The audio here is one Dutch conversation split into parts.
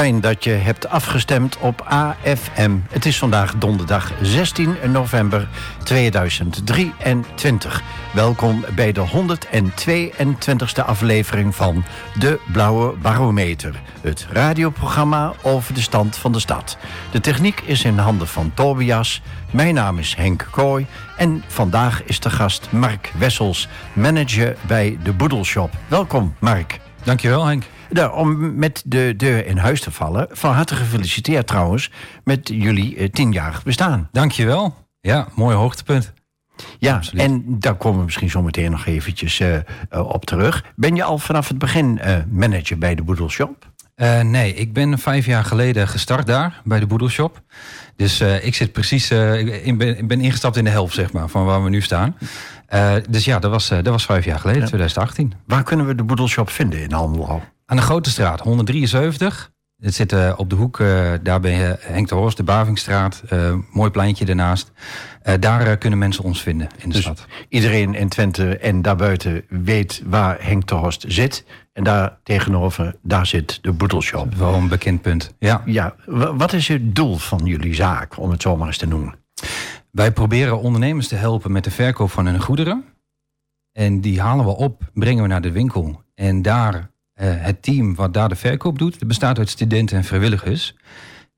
Fijn dat je hebt afgestemd op AFM. Het is vandaag donderdag 16 november 2023. Welkom bij de 122e aflevering van De Blauwe Barometer. Het radioprogramma over de stand van de stad. De techniek is in handen van Tobias. Mijn naam is Henk Kooi. En vandaag is de gast Mark Wessels, manager bij de Boedelshop. Welkom, Mark. Dankjewel, Henk. Nou, om met de deur in huis te vallen. Van harte gefeliciteerd trouwens met jullie uh, tienjarig bestaan. Dankjewel. Ja, mooi hoogtepunt. Ja, Absoluut. en daar komen we misschien zo meteen nog eventjes uh, uh, op terug. Ben je al vanaf het begin manager bij de Boedelshop? nee, ik ben vijf jaar geleden gestart daar bij de Boedelshop. Dus ik zit precies, ik ben, ben, ingestapt in de helft zeg maar, van waar we nu staan. dus ja, dat was, dat was vijf jaar geleden, ja. 2018. Waar kunnen we de Boedelshop vinden in Almelo? Aan de Grote Straat, 173. Het zit uh, op de hoek, uh, daar bij Henk de Horst, de Bavingstraat. Uh, mooi pleintje ernaast. daar kunnen mensen ons vinden in de dus stad. Iedereen in Twente en daarbuiten weet waar Henk de Horst zit. En daar tegenover, daar zit de Boedelshop. Wel een bekend punt, ja. ja. Wat is het doel van jullie zaak, om het zo maar eens te noemen? Wij proberen ondernemers te helpen met de verkoop van hun goederen. En die halen we op, brengen we naar de winkel. En daar het team wat daar de verkoop doet, dat bestaat uit studenten en vrijwilligers.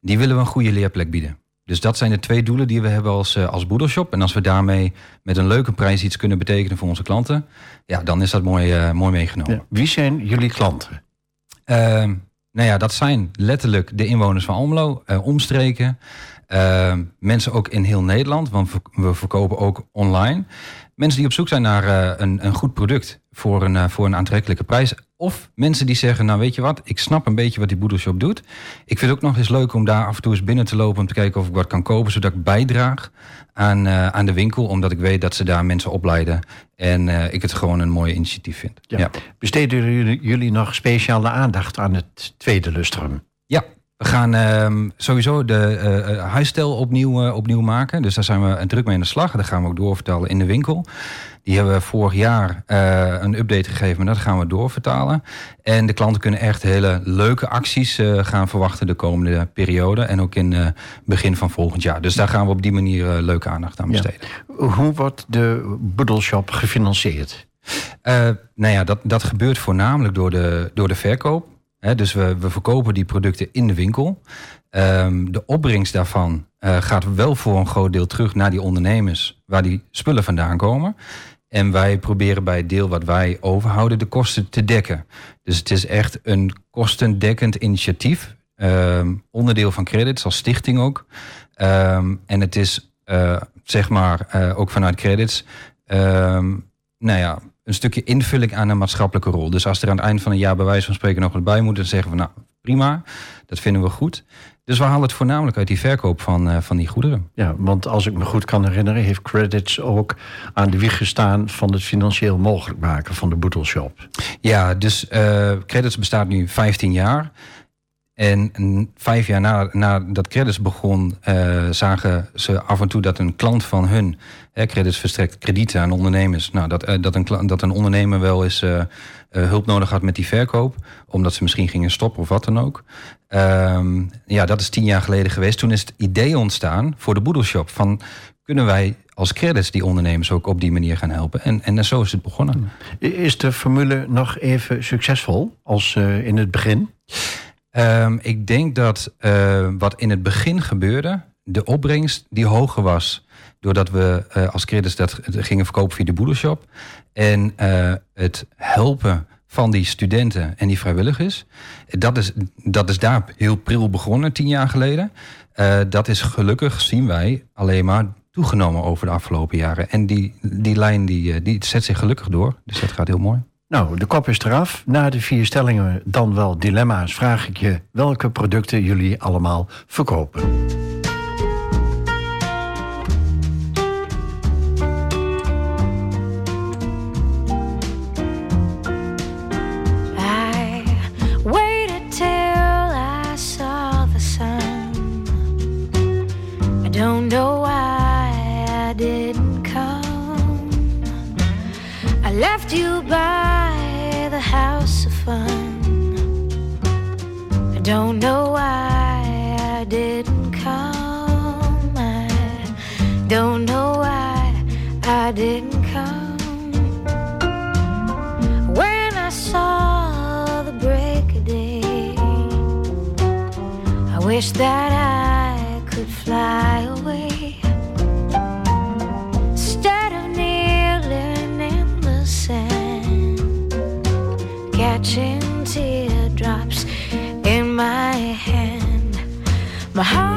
Die willen we een goede leerplek bieden. Dus dat zijn de twee doelen die we hebben als, uh, als boedelshop. En als we daarmee met een leuke prijs iets kunnen betekenen voor onze klanten, ja, dan is dat mooi, uh, mooi meegenomen. Ja. Wie zijn jullie klanten? nou ja, dat zijn letterlijk de inwoners van Almelo, omstreken. mensen ook in heel Nederland, want we verkopen ook online. Mensen die op zoek zijn naar een, een goed product voor een, voor een aantrekkelijke prijs. Of mensen die zeggen, nou weet je wat, ik snap een beetje wat die boedelshop doet. Ik vind het ook nog eens leuk om daar af en toe eens binnen te lopen... om te kijken of ik wat kan kopen, zodat ik bijdraag aan, uh, aan de winkel. Omdat ik weet dat ze daar mensen opleiden. En ik het gewoon een mooi initiatief vind. Ja. Ja. Besteden jullie, jullie nog speciale aandacht aan het tweede lustrum? Ja, we gaan uh, sowieso de uh, huisstijl opnieuw, uh, opnieuw maken. Dus daar zijn we druk mee aan de slag. Dat gaan we ook doorvertalen in de winkel. Die hebben we vorig jaar een update gegeven, maar dat gaan we doorvertalen. En de klanten kunnen echt hele leuke acties gaan verwachten de komende periode. En ook in het begin van volgend jaar. Dus daar gaan we op die manier leuke aandacht aan besteden. Ja. Hoe wordt de Boedelshop gefinancierd? nou ja, dat, dat gebeurt voornamelijk door de, door de verkoop. Dus we, we verkopen die producten in de winkel. Um, de opbrengst daarvan uh, gaat wel voor een groot deel terug naar die ondernemers waar die spullen vandaan komen. En wij proberen bij het deel wat wij overhouden de kosten te dekken. Dus het is echt een kostendekkend initiatief. Um, onderdeel van credits als stichting ook. Um, en het is uh, zeg maar uh, ook vanuit credits. nou ja, een stukje invulling aan een maatschappelijke rol. Dus als er aan het eind van een jaar bij wijze van spreken nog wat bij moet, dan zeggen we nou prima, dat vinden we goed. Dus we halen het voornamelijk uit die verkoop van, uh, van die goederen. Ja, want als ik me goed kan herinneren, heeft Credits ook aan de wieg gestaan van het financieel mogelijk maken van de Boetelshop. Ja, dus uh, Credits bestaat nu 15 jaar. En vijf jaar nadat na dat Credits begon, uh, zagen ze af en toe dat een klant van hun, hè, Credits verstrekt kredieten aan ondernemers, nou, dat, uh, dat, een, dat een ondernemer wel eens uh, hulp nodig had met die verkoop, omdat ze misschien gingen stoppen of wat dan ook. Um, ja, dat is tien jaar geleden geweest. Toen is het idee ontstaan voor de Boedelshop van kunnen wij als credits die ondernemers ook op die manier gaan helpen. En, en zo is het begonnen. Is de formule nog even succesvol als in het begin? Um, ik denk dat uh, wat in het begin gebeurde, de opbrengst die hoger was. Doordat we uh, als credits dat gingen verkopen via de boedelshop. En uh, het helpen van die studenten en die vrijwilligers. Dat is, dat is daar heel pril begonnen, tien jaar geleden. dat is gelukkig, zien wij, alleen maar toegenomen over de afgelopen jaren. En die, die lijn die, die zet zich gelukkig door. Dus dat gaat heel mooi. Nou, de kop is eraf. Na de vier stellingen, dan wel dilemma's, vraag ik je welke producten jullie allemaal verkopen. Don't know why I didn't come. I don't know why I didn't come. When I saw the break of day, I wish that I My heart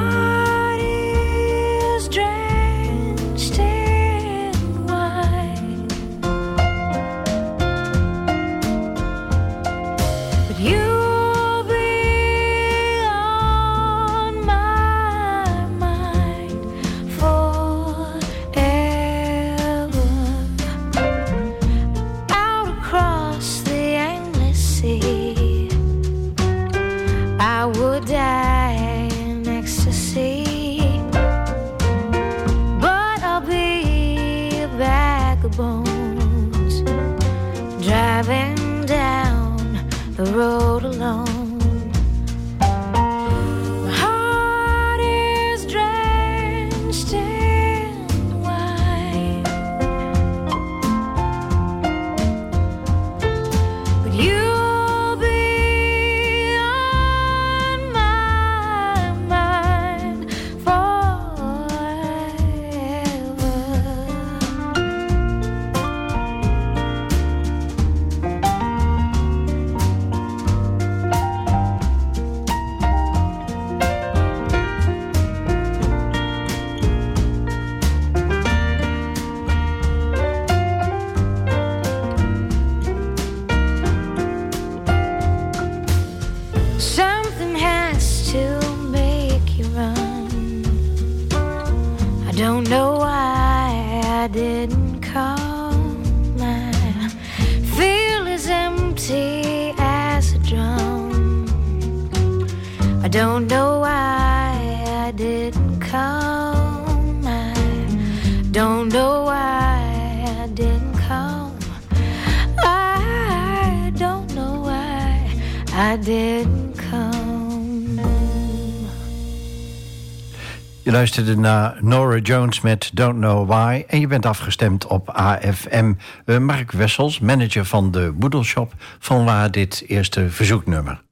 luisterde naar Nora Jones met Don't Know Why. En je bent afgestemd op AFM. Eh, Mark Wessels, manager van de Boedelshop. Van waar dit eerste verzoeknummer?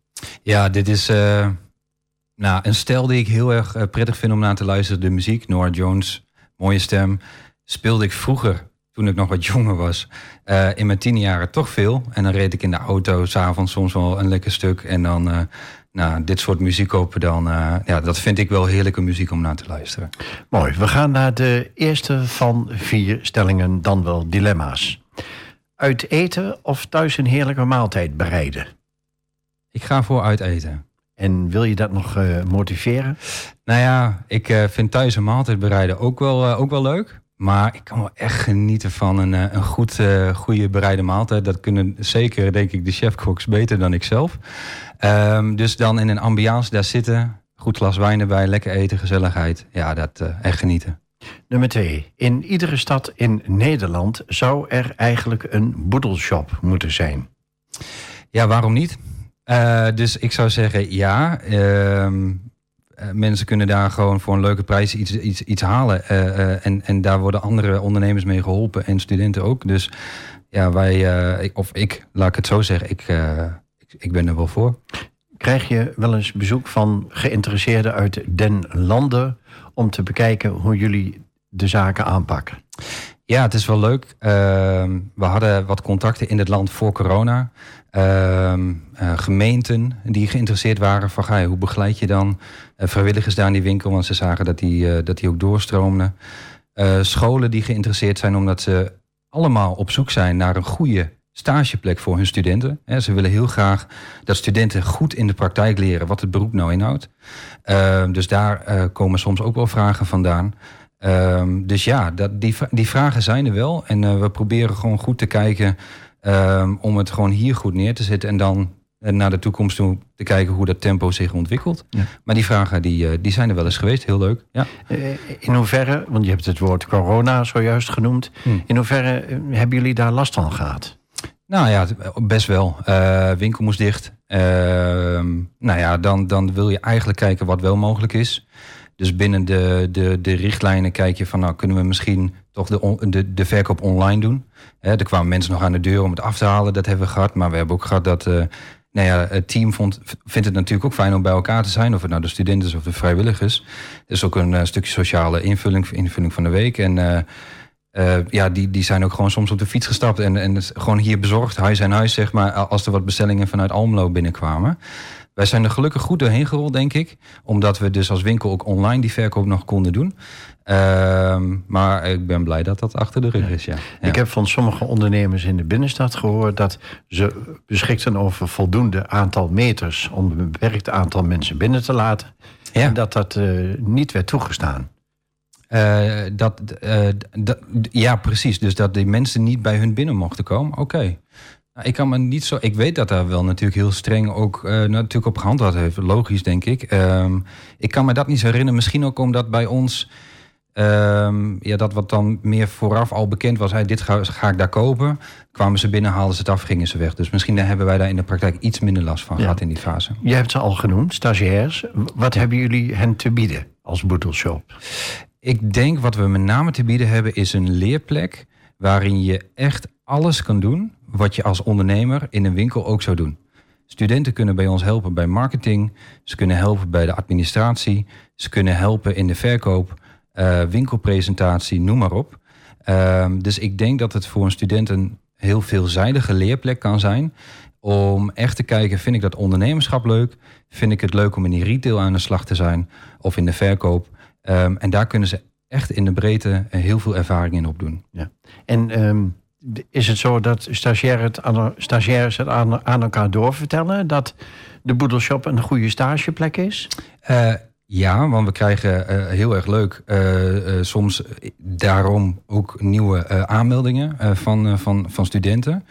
Ja, dit is eh, nou, een stijl die ik heel erg eh, prettig vind om naar te luisteren. De muziek, Nora Jones, mooie stem. Speelde ik vroeger, toen ik nog wat jonger was, in mijn tien jaren toch veel. En dan reed ik in de auto, s'avonds soms wel een lekker stuk. En dan nou, dit soort muziek open, dan, eh, ja, dat vind ik wel heerlijke muziek om naar te luisteren. Mooi, we gaan naar de eerste van vier stellingen, dan wel dilemma's. Uit eten of thuis een heerlijke maaltijd bereiden? Ik ga voor uit eten. En wil je dat nog eh, motiveren? Nou ja, ik eh, vind thuis een maaltijd bereiden ook wel, ook wel leuk. Maar ik kan wel echt genieten van een, een goed, goede bereide maaltijd. Dat kunnen zeker, denk ik, de chefkoks beter dan ik zelf. Ehm, dus dan in een ambiance daar zitten. Goed glas wijn erbij, lekker eten, gezelligheid. Ja, dat eh, echt genieten. Nummer twee. In iedere stad in Nederland zou er eigenlijk een boedelshop moeten zijn. Ja, waarom niet? Eh, dus ik zou zeggen ja. Ehm, eh, mensen kunnen daar gewoon voor een leuke prijs iets, iets, iets halen. En, en daar worden andere ondernemers mee geholpen en studenten ook. Dus ja, wij, ik- of ik, laat ik het zo zeggen, ik, ik, ben er wel voor. Krijg je wel eens bezoek van geïnteresseerden uit den landen om te bekijken hoe jullie de zaken aanpakken? Ja, het is wel leuk. Ehm, we hadden wat contacten in het land voor corona. Ehm, eh, gemeenten die geïnteresseerd waren van ga je, hoe begeleid je dan eh, vrijwilligers daar in die winkel, want ze zagen dat die, eh, dat die ook doorstroomden. Scholen die geïnteresseerd zijn omdat ze allemaal op zoek zijn naar een goede stageplek voor hun studenten. Hè, ze willen heel graag dat studenten goed in de praktijk leren wat het beroep nou inhoudt. Ehm, dus daar eh, komen soms ook wel vragen vandaan. Ehm, dus ja, dat, die, die vragen zijn er wel. En eh, we proberen gewoon goed te kijken ehm, om het gewoon hier goed neer te zetten. En dan eh, naar de toekomst toe te kijken hoe dat tempo zich ontwikkelt. Ja. Maar die vragen die, die zijn er wel eens geweest. Heel leuk. Ja. In hoeverre, want je hebt het woord corona zojuist genoemd. Hmm. In hoeverre hebben jullie daar last van gehad? Nou ja, het- best wel. Eh winkel moest dicht. Ehm, nou ja, dan, dan wil je eigenlijk kijken wat wel mogelijk is. Dus binnen de, de, de richtlijnen kijk je van, nou kunnen we misschien toch de, de, de verkoop online doen. Hè, er kwamen mensen nog aan de deur om het af te halen, dat hebben we gehad. Maar we hebben ook gehad dat, eh, nou ja, het team vond, vindt het natuurlijk ook fijn om bij elkaar te zijn. Of het nou de studenten is of de vrijwilligers. Er is ook een eh, stukje sociale invulling, invulling van de week. En eh, ja, die, die zijn ook gewoon soms op de fiets gestapt en, en gewoon hier bezorgd, huis aan huis, zeg maar, als er wat bestellingen vanuit Almelo binnenkwamen. Wij zijn er gelukkig goed doorheen gerold, denk ik. Omdat we dus als winkel ook online die verkoop nog konden doen. Ehm, maar ik ben blij dat dat achter de rug is, ja. ja. Ik heb van sommige ondernemers in de binnenstad gehoord dat ze beschikten over voldoende aantal meters om een beperkt aantal mensen binnen te laten. Ja. En dat dat eh, niet werd toegestaan. Eh, dat, eh, dat, ja, precies. Dus dat die mensen niet bij hun binnen mochten komen. Oké. Nou, ik kan me niet zo. Ik weet dat daar wel natuurlijk heel streng ook eh, natuurlijk op gehandhaafd heeft. Logisch, denk ik. Ehm, ik kan me dat niet zo herinneren. Misschien ook omdat bij ons. ehm, ja, dat wat dan meer vooraf al bekend was. Hey, dit ga, ga ik daar kopen. Kwamen ze binnen, haalden ze het af, gingen ze weg. Dus misschien hebben wij daar in de praktijk iets minder last van Ja. gehad in die fase. Je hebt ze al genoemd, stagiairs. Wat hebben jullie hen te bieden als boedelshop? Ik denk wat we met name te bieden hebben is een leerplek waarin je echt alles kan doen wat je als ondernemer in een winkel ook zou doen. Studenten kunnen bij ons helpen bij marketing, ze kunnen helpen bij de administratie, ze kunnen helpen in de verkoop, eh, winkelpresentatie, noem maar op. Ehm, dus ik denk dat het voor een student een heel veelzijdige leerplek kan zijn om echt te kijken, vind ik dat ondernemerschap leuk? Vind ik het leuk om in die retail aan de slag te zijn of in de verkoop? Ehm, en daar kunnen ze echt in de breedte eh, heel veel ervaring in opdoen. En ehm, is het zo dat stagiairs het aan, het aan, aan elkaar doorvertellen dat de boedelshop een goede stageplek is? Eh, ja, want we krijgen eh, heel erg leuk soms daarom ook nieuwe aanmeldingen van, van, van studenten.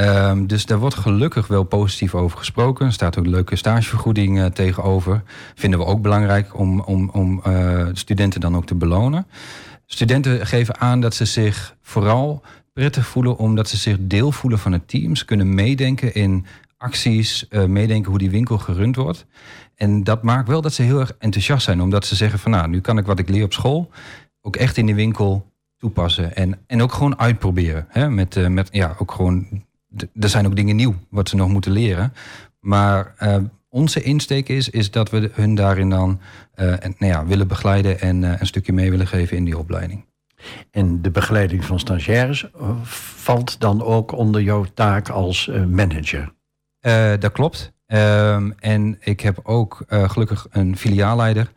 Ehm, dus daar wordt gelukkig wel positief over gesproken. Er staat ook een leuke stagevergoeding eh, tegenover. Vinden we ook belangrijk om, om, om eh, studenten dan ook te belonen. Studenten geven aan dat ze zich vooral prettig voelen omdat ze zich deel voelen van het team. Ze kunnen meedenken in acties, eh, meedenken hoe die winkel gerund wordt. En dat maakt wel dat ze heel erg enthousiast zijn, omdat ze zeggen van nou, nu kan ik wat ik leer op school ook echt in die winkel toepassen. En, en ook gewoon uitproberen. Hè? Met, met ja, ook gewoon, er zijn ook dingen nieuw wat ze nog moeten leren. Maar eh, onze insteek is, is dat we hun daarin dan eh, en, nou ja, willen begeleiden en eh, een stukje mee willen geven in die opleiding. En de begeleiding van stagiaires valt dan ook onder jouw taak als manager. Dat klopt. Ehm, en ik heb ook gelukkig een filiaalleider.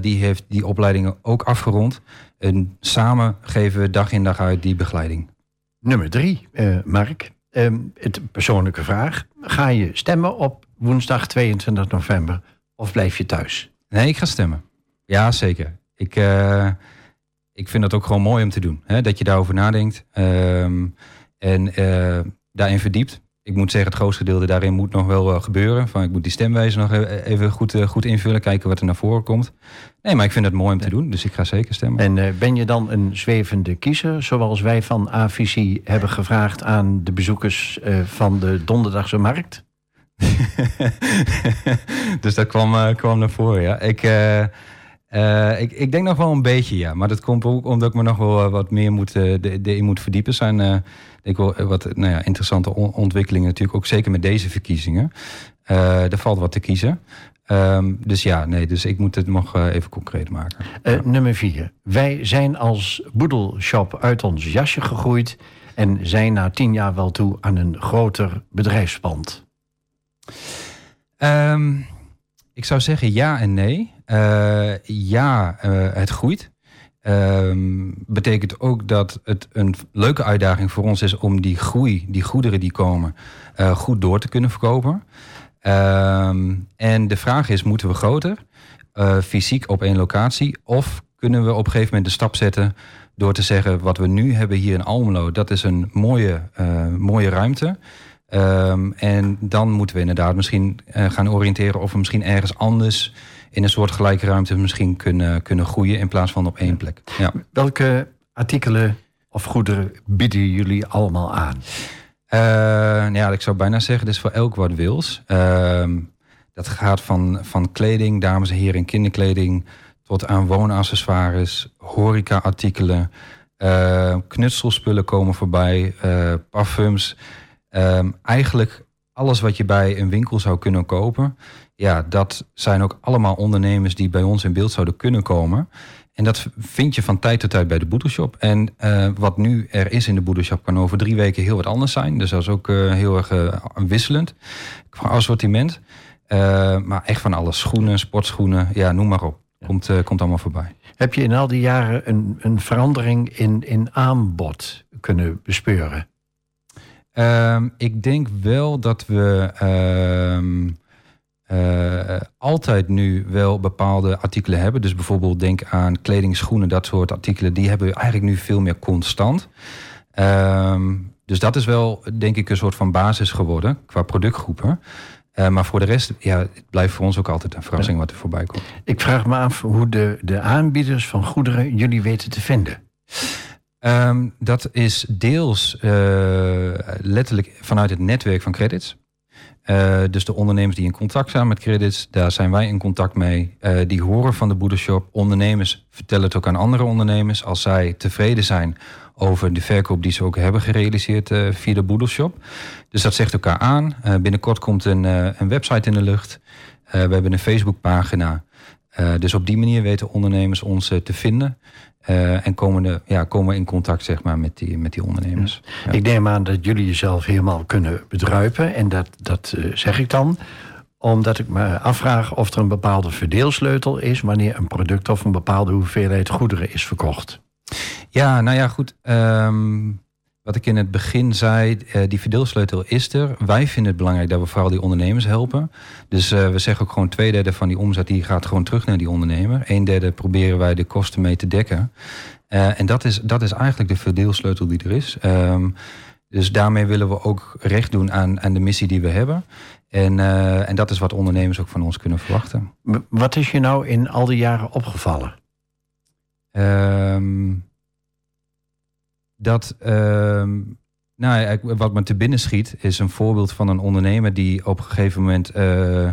Die heeft die opleidingen ook afgerond. En samen geven we dag in dag uit die begeleiding. Nummer drie, eh, Mark. Ehm, het persoonlijke vraag. Ga je stemmen op woensdag 22 november of blijf je thuis? Nee, ik ga stemmen. Ja, zeker. Ik, eh, ik vind dat ook gewoon mooi om te doen. Hè? Dat je daarover nadenkt ehm, en eh, daarin verdiept. Ik moet zeggen, het grootste gedeelte daarin moet nog wel gebeuren. Van, ik moet die stemwijze nog e- even goed, goed invullen, kijken wat er naar voren komt. Nee, maar ik vind het mooi om te doen, dus ik ga zeker stemmen. En eh, ben je dan een zwevende kiezer, zoals wij van AVC hebben gevraagd aan de bezoekers eh, van de donderdagse markt? dus dat kwam, eh, kwam naar voren, ja. Ik, ik, ik denk nog wel een beetje, ja. Maar dat komt ook omdat ik me nog wel wat meer moet, de, de, in moet verdiepen. Er zijn denk ik wel eh, wat nou ja, interessante on- ontwikkelingen natuurlijk. Ook zeker met deze verkiezingen. Er valt wat te kiezen. Ehm, dus ja, nee, dus ik moet het nog eh, even concreet maken. Eh, Nummer vier. Wij zijn als boedelshop uit ons jasje gegroeid en zijn na tien jaar wel toe aan een groter bedrijfspand. Ehm, ik zou zeggen ja en nee. Eh, ja, het groeit. Ehm, betekent ook dat het een leuke uitdaging voor ons is om die groei, die goederen die komen, goed door te kunnen verkopen. Ehm, en de vraag is, moeten we groter, eh, fysiek op één locatie, of kunnen we op een gegeven moment de stap zetten door te zeggen, wat we nu hebben hier in Almelo, dat is een mooie, eh, mooie ruimte. Ehm, en dan moeten we inderdaad misschien eh, gaan oriënteren of we misschien ergens anders in een soort gelijke ruimte misschien kunnen, kunnen groeien in plaats van op één plek. Ja. Welke artikelen of goederen bieden jullie allemaal aan? Uh, nou ja, ik zou bijna zeggen, dit is voor elk wat wils. Ehm, dat gaat van, van kleding, dames en heren, kinderkleding... tot aan woonaccessoires, horeca-artikelen... Uh, knutselspullen komen voorbij, uh, parfums. Ehm, eigenlijk alles wat je bij een winkel zou kunnen kopen... ja, dat zijn ook allemaal ondernemers die bij ons in beeld zouden kunnen komen... En dat vind je van tijd tot tijd bij de boedelshop. En uh, wat nu er is in de boedelshop kan over drie weken heel wat anders zijn. Dus dat is ook uh, heel erg uh, wisselend van assortiment. maar echt van alles. Schoenen, sportschoenen, ja, noem maar op. Komt, komt allemaal voorbij. Heb je in al die jaren een, een verandering in, in aanbod kunnen bespeuren? Ehm, ik denk wel dat we ehm, uh, altijd nu wel bepaalde artikelen hebben. Dus bijvoorbeeld denk aan kleding, schoenen, dat soort artikelen. Die hebben we eigenlijk nu veel meer constant. Uh, dus dat is wel, denk ik, een soort van basis geworden qua productgroepen. Uh, maar voor de rest, ja, het blijft voor ons ook altijd een verrassing wat er voorbij komt. Ik vraag me af hoe de, de aanbieders van goederen jullie weten te vinden. Um, dat is deels uh, letterlijk vanuit het netwerk van credits. Uh, dus de ondernemers die in contact zijn met credits, daar zijn wij in contact mee. Uh, die horen van de boedershop. Ondernemers vertellen het ook aan andere ondernemers als zij tevreden zijn over de verkoop die ze ook hebben gerealiseerd uh, via de boedershop. Dus dat zegt elkaar aan. binnenkort komt een, een website in de lucht. we hebben een Facebookpagina. dus op die manier weten ondernemers ons te vinden. Uh, en komen, de, ja, komen in contact zeg maar, met, die, met die ondernemers. Ja. Ik neem aan dat jullie jezelf helemaal kunnen bedruipen. En dat, dat uh, zeg ik dan omdat ik me afvraag of er een bepaalde verdeelsleutel is... wanneer een product of een bepaalde hoeveelheid goederen is verkocht. Ja, nou ja, goed. Um, wat ik in het begin zei, uh, die verdeelsleutel is er. Wij vinden het belangrijk dat we vooral die ondernemers helpen. Dus uh, we zeggen ook gewoon twee derde van die omzet die gaat gewoon terug naar die ondernemer. Een derde proberen wij de kosten mee te dekken. Uh, en dat is, dat is eigenlijk de verdeelsleutel die er is. Um, dus daarmee willen we ook recht doen aan, aan de missie die we hebben. En, en dat is wat ondernemers ook van ons kunnen verwachten. Wat is je nou in al die jaren opgevallen? Um, dat, uh, nou, wat me te binnen schiet, is een voorbeeld van een ondernemer die op een gegeven moment uh,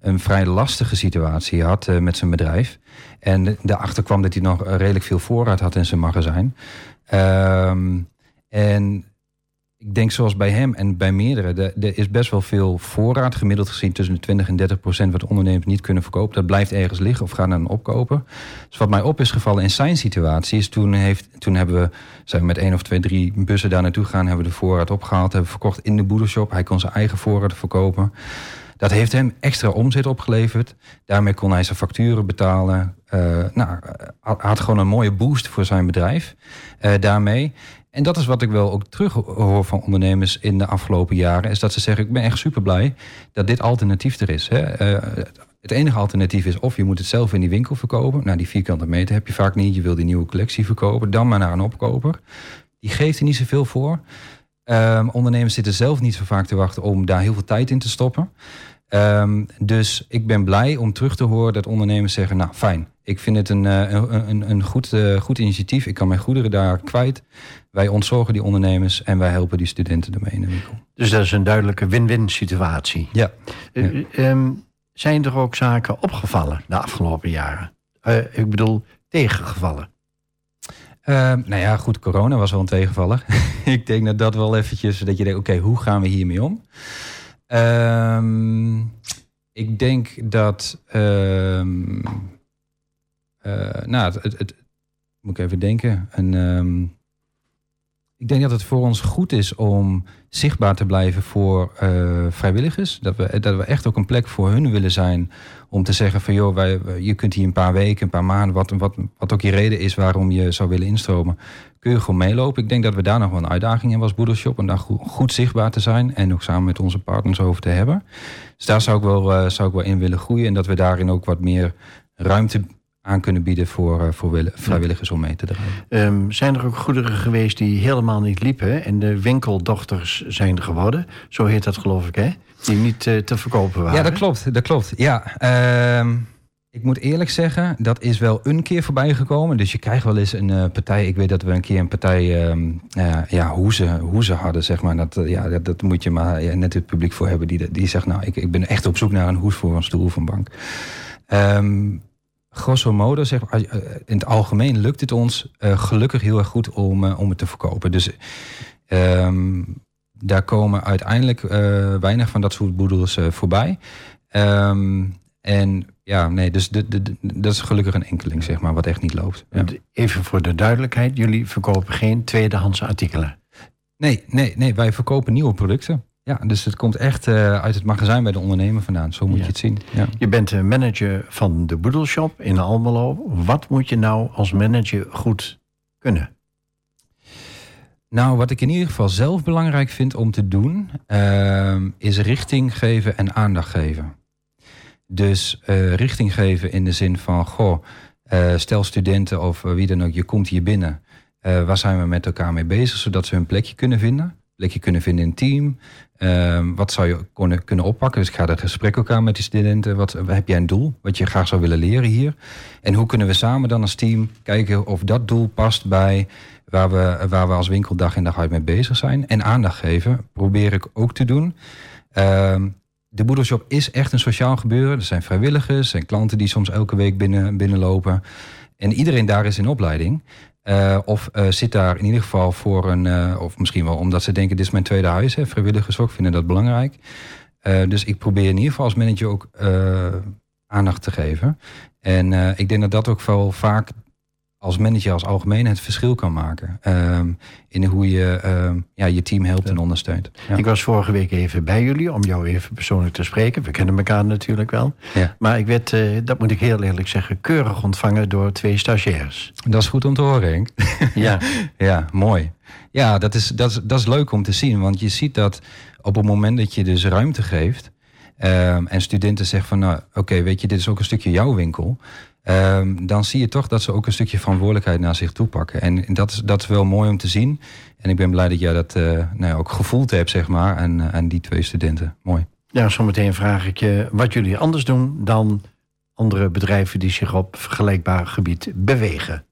een vrij lastige situatie had uh, met zijn bedrijf. En daarachter kwam dat hij nog redelijk veel voorraad had in zijn magazijn. Uh, en ik denk zoals bij hem en bij meerdere, er is best wel veel voorraad, gemiddeld gezien tussen de 20 en 30 procent wat ondernemers niet kunnen verkopen. Dat blijft ergens liggen of gaat naar een. Dus wat mij op is gevallen in zijn situatie is toen, heeft, toen hebben we, zijn met één of twee, drie bussen daar naartoe gegaan, hebben we de voorraad opgehaald, hebben verkocht in de boedershop. Hij kon zijn eigen voorraad verkopen. Dat heeft hem extra omzet opgeleverd. Daarmee kon hij zijn facturen betalen. Uh, nou, had gewoon een mooie boost voor zijn bedrijf. Uh, daarmee. En dat is wat ik wel ook terug hoor van ondernemers in de afgelopen jaren. Is dat ze zeggen, ik ben echt super blij dat dit alternatief er is. Hè. Uh, het enige alternatief is of je moet het zelf in die winkel verkopen. Nou, die vierkante meter heb je vaak niet. Je wil die nieuwe collectie verkopen. Dan maar naar een opkoper. Die geeft er niet zoveel voor. Um, ondernemers zitten zelf niet zo vaak te wachten om daar heel veel tijd in te stoppen. Um, dus ik ben blij om terug te horen dat ondernemers zeggen... nou, fijn, ik vind het een, een, een, een goed, uh, goed initiatief. Ik kan mijn goederen daar kwijt. Wij ontzorgen die ondernemers en wij helpen die studenten ermee in de winkel. Dus dat is een duidelijke win-win situatie. Ja. Uh, um, zijn er ook zaken opgevallen de afgelopen jaren? Uh, ik bedoel, tegengevallen? Uh, nou ja, goed, corona was wel een tegenvaller. ik denk dat dat wel eventjes, dat je denkt, oké, okay, hoe gaan we hiermee om? Um, ik denk dat, um, nou, het, het, moet ik even denken, een... Um, ik denk dat het voor ons goed is om zichtbaar te blijven voor uh, vrijwilligers. Dat we, dat we echt ook een plek voor hun willen zijn. Om te zeggen van joh, wij, je kunt hier een paar weken, een paar maanden, wat, wat, wat ook je reden is waarom je zou willen instromen, kun je gewoon meelopen. Ik denk dat we daar nog wel een uitdaging in was, Boedershop, om daar goed, zichtbaar te zijn en ook samen met onze partners over te hebben. Dus daar zou ik wel, uh, zou ik wel in willen groeien en dat we daarin ook wat meer ruimte aan kunnen bieden voor, uh, voor vrijwilligers om mee te draaien. Um, zijn er ook goederen geweest die helemaal niet liepen en de winkeldochters zijn geworden? Zo heet dat geloof ik, hè? Die niet uh, te verkopen waren. Ja, dat klopt. Dat klopt. Ja, uh, Ik moet eerlijk zeggen, dat is wel een keer voorbij gekomen. Dus je krijgt wel eens een eh, partij. Ik weet dat we een keer een partij ehm eh, ja, hoezen, hoezen hadden, zeg maar. Dat, eh, ja, dat, dat moet je maar ja, net het publiek voor hebben. Die, die zegt, nou, ik, ik ben echt op zoek naar een hoes voor een stoel of een bank. Ehm, grosso modo, zeg maar, eh, in het algemeen lukt het ons eh, gelukkig heel erg goed om, eh, om het te verkopen. Dus ehm, daar komen uiteindelijk weinig van dat soort boedels voorbij. Ehm, en ja, nee, dus de, de, de- dat is gelukkig een enkeling, zeg maar, wat echt niet loopt. Ja. Even voor de duidelijkheid, jullie verkopen geen tweedehands artikelen. Nee, nee, nee, wij verkopen nieuwe producten. Ja, dus het komt echt eh, uit het magazijn bij de ondernemer vandaan. Zo moet Ja. je het zien. Ja. Je bent de manager van de Boedelshop in Almelo. Wat moet je nou als manager goed kunnen? Nou, wat ik in ieder geval zelf belangrijk vind om te doen, ehm, is richting geven en aandacht geven. Dus eh, richting geven in de zin van, goh, eh, stel studenten of eh, wie dan ook, je komt hier binnen. Eh, waar zijn we met elkaar mee bezig, zodat ze hun plekje kunnen vinden? Plekje kunnen vinden in een team. Ehm, wat zou je kunnen, kunnen oppakken? Dus ik ga het gesprek elkaar met die studenten. Wat heb jij een doel wat je graag zou willen leren hier? En hoe kunnen we samen dan als team kijken of dat doel past bij waar we, waar we als winkel dag in dag uit mee bezig zijn. En aandacht geven, probeer ik ook te doen. Ehm, de Boedelshop is echt een sociaal gebeuren. Er zijn vrijwilligers, er zijn klanten die soms elke week binnen, binnenlopen. En iedereen daar is in opleiding. Eh, of eh, zit daar in ieder geval voor een, eh, of misschien wel omdat ze denken: dit is mijn tweede huis. Hè. Vrijwilligers ook vinden dat belangrijk. Dus ik probeer in ieder geval als manager ook aandacht te geven. En ik denk dat dat ook wel vaak als manager als algemeen het verschil kan maken. ehm, in hoe je ehm, ja, je team helpt en ondersteunt. Ja. Ik was vorige week even bij jullie om jou even persoonlijk te spreken. We kennen elkaar natuurlijk wel. Ja. Maar ik werd, eh, dat moet ik heel eerlijk zeggen, keurig ontvangen door twee stagiairs. Dat is goed om te horen, Henk. Ja, Ja, mooi. Ja, dat is, dat, is, dat is leuk om te zien. Want je ziet dat op het moment dat je dus ruimte geeft... ehm, en studenten zeggen van... nou, oké, weet je, dit is ook een stukje jouw winkel... ehm, dan zie je toch dat ze ook een stukje verantwoordelijkheid naar zich toe pakken. En dat is, dat is wel mooi om te zien. En ik ben blij dat jij dat eh, nou ja, ook gevoeld hebt, zeg maar, aan, aan die twee studenten. Mooi. ja, zometeen vraag ik je wat jullie anders doen dan andere bedrijven die zich op vergelijkbaar gebied bewegen.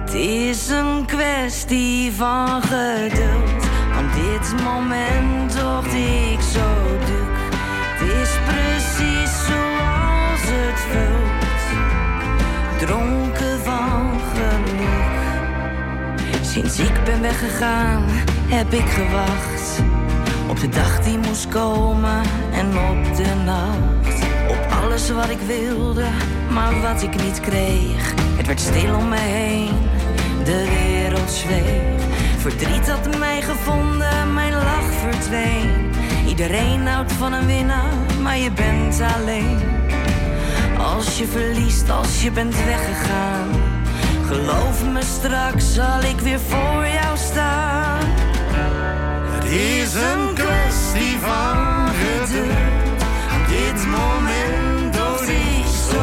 Het is een kwestie van geduld. Want dit moment wordt ik zo Dronken van geluk. Sinds ik ben weggegaan, heb ik gewacht. Op de dag die moest komen en op de nacht. Op alles wat ik wilde, maar wat ik niet kreeg. Het werd stil om me heen, de wereld zweeg. Verdriet had mij gevonden, mijn lach verdween. Iedereen houdt van een winnaar, maar je bent alleen. Als je verliest, als je bent weggegaan. Geloof me, straks zal ik weer voor jou staan. Het is een kwestie van geduld. Dit moment dood ik zo.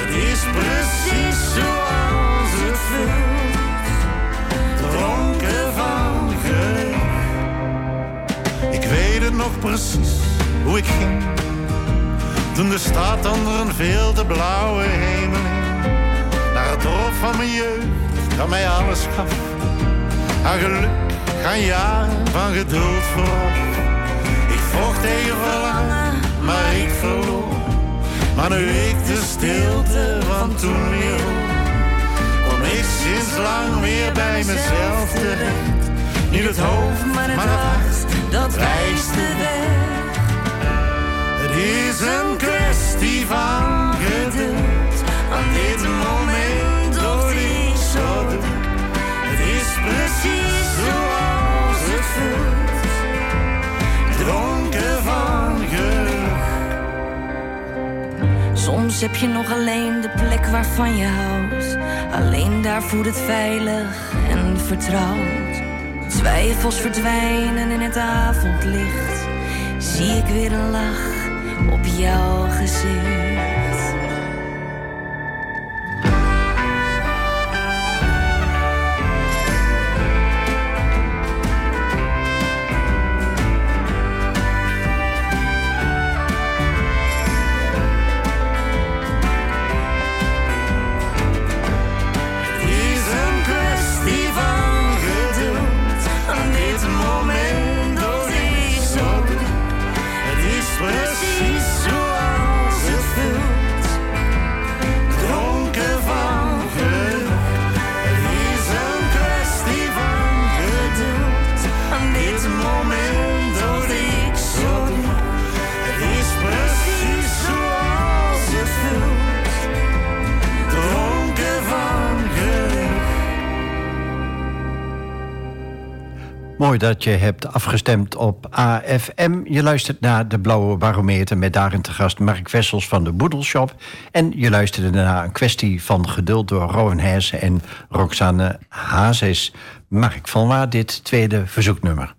Het is precies zoals het voelt. Dronken van geluk. Ik weet het nog precies hoe ik ging. Toen de stad onder een veel te blauwe hemel. Naar het dorp van mijn jeugd, dat mij alles gaf. Aan geluk gaan jaren van geduld vooraf. Ik vocht tegen verlangen, maar ik verloor. Maar nu ik de stilte van toen weer kom ik sinds lang weer bij mezelf terecht. Niet het hoofd, maar het hart, dat wijst de weg. Is een kwestie van geduld. Aan dit moment dood ik zo. Het is precies zoals het voelt. Dronken van geluk. Soms heb je nog alleen de plek waarvan je houdt. Alleen daar voelt het veilig en vertrouwd. Twijfels verdwijnen in het avondlicht. Zie ik weer een lach op jouw gezicht. Dat je hebt afgestemd op AFM. Je luistert naar de Blauwe Barometer met daarin te gast Mark Wessels van de Boedelshop. En je luisterde naar een kwestie van geduld door Rowan Heijsen en Roxanne Hazes. Mark, van waar dit tweede verzoeknummer?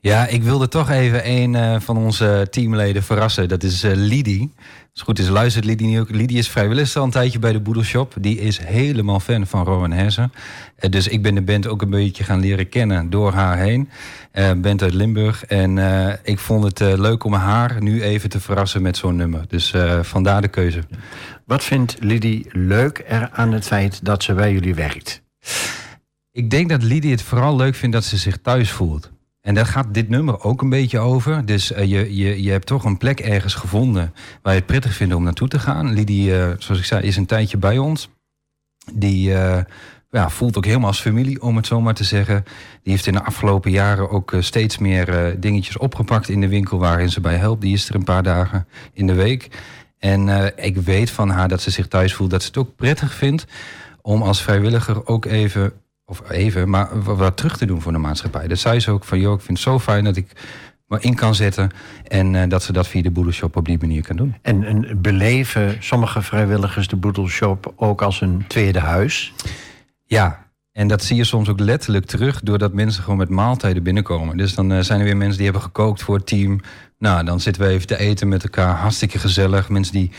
Ja, ik wilde toch even een uh, van onze teamleden verrassen. Dat is uh, Lidie. Als het goed is, luistert Lidie ook. Lidie is vrijwillig al een tijdje bij de Boedelshop. Die is helemaal fan van Rowan Hersen. Uh, dus ik ben de band ook een beetje gaan leren kennen door haar heen. Uh, band uit Limburg. En ik vond het leuk om haar nu even te verrassen met zo'n nummer. Dus vandaar de keuze. Wat vindt Lidie leuk er aan het feit dat ze bij jullie werkt? Ik denk dat Lidie het vooral leuk vindt dat ze zich thuis voelt. En daar gaat dit nummer ook een beetje over. Dus uh, je, je, je hebt toch een plek ergens gevonden waar je het prettig vindt om naartoe te gaan. Lidie, uh, zoals ik zei, is een tijdje bij ons. Die uh, ja, voelt ook helemaal als familie, om het zo maar te zeggen. Die heeft in de afgelopen jaren ook steeds meer dingetjes opgepakt in de winkel waarin ze bij helpt. Die is er een paar dagen in de week. En ik weet van haar dat ze zich thuis voelt, dat ze het ook prettig vindt om als vrijwilliger ook even of even, maar wat terug te doen voor de maatschappij. Dat zei ze ook van, joh, ik vind het zo fijn dat ik me in kan zetten en uh, dat ze dat via de boedelshop op die manier kan doen. En, en beleven sommige vrijwilligers de boedelshop ook als een tweede huis? Ja, en dat zie je soms ook letterlijk terug doordat mensen gewoon met maaltijden binnenkomen. Dus dan uh, zijn er weer mensen die hebben gekookt voor het team. Nou, dan zitten we even te eten met elkaar, hartstikke gezellig. Mensen die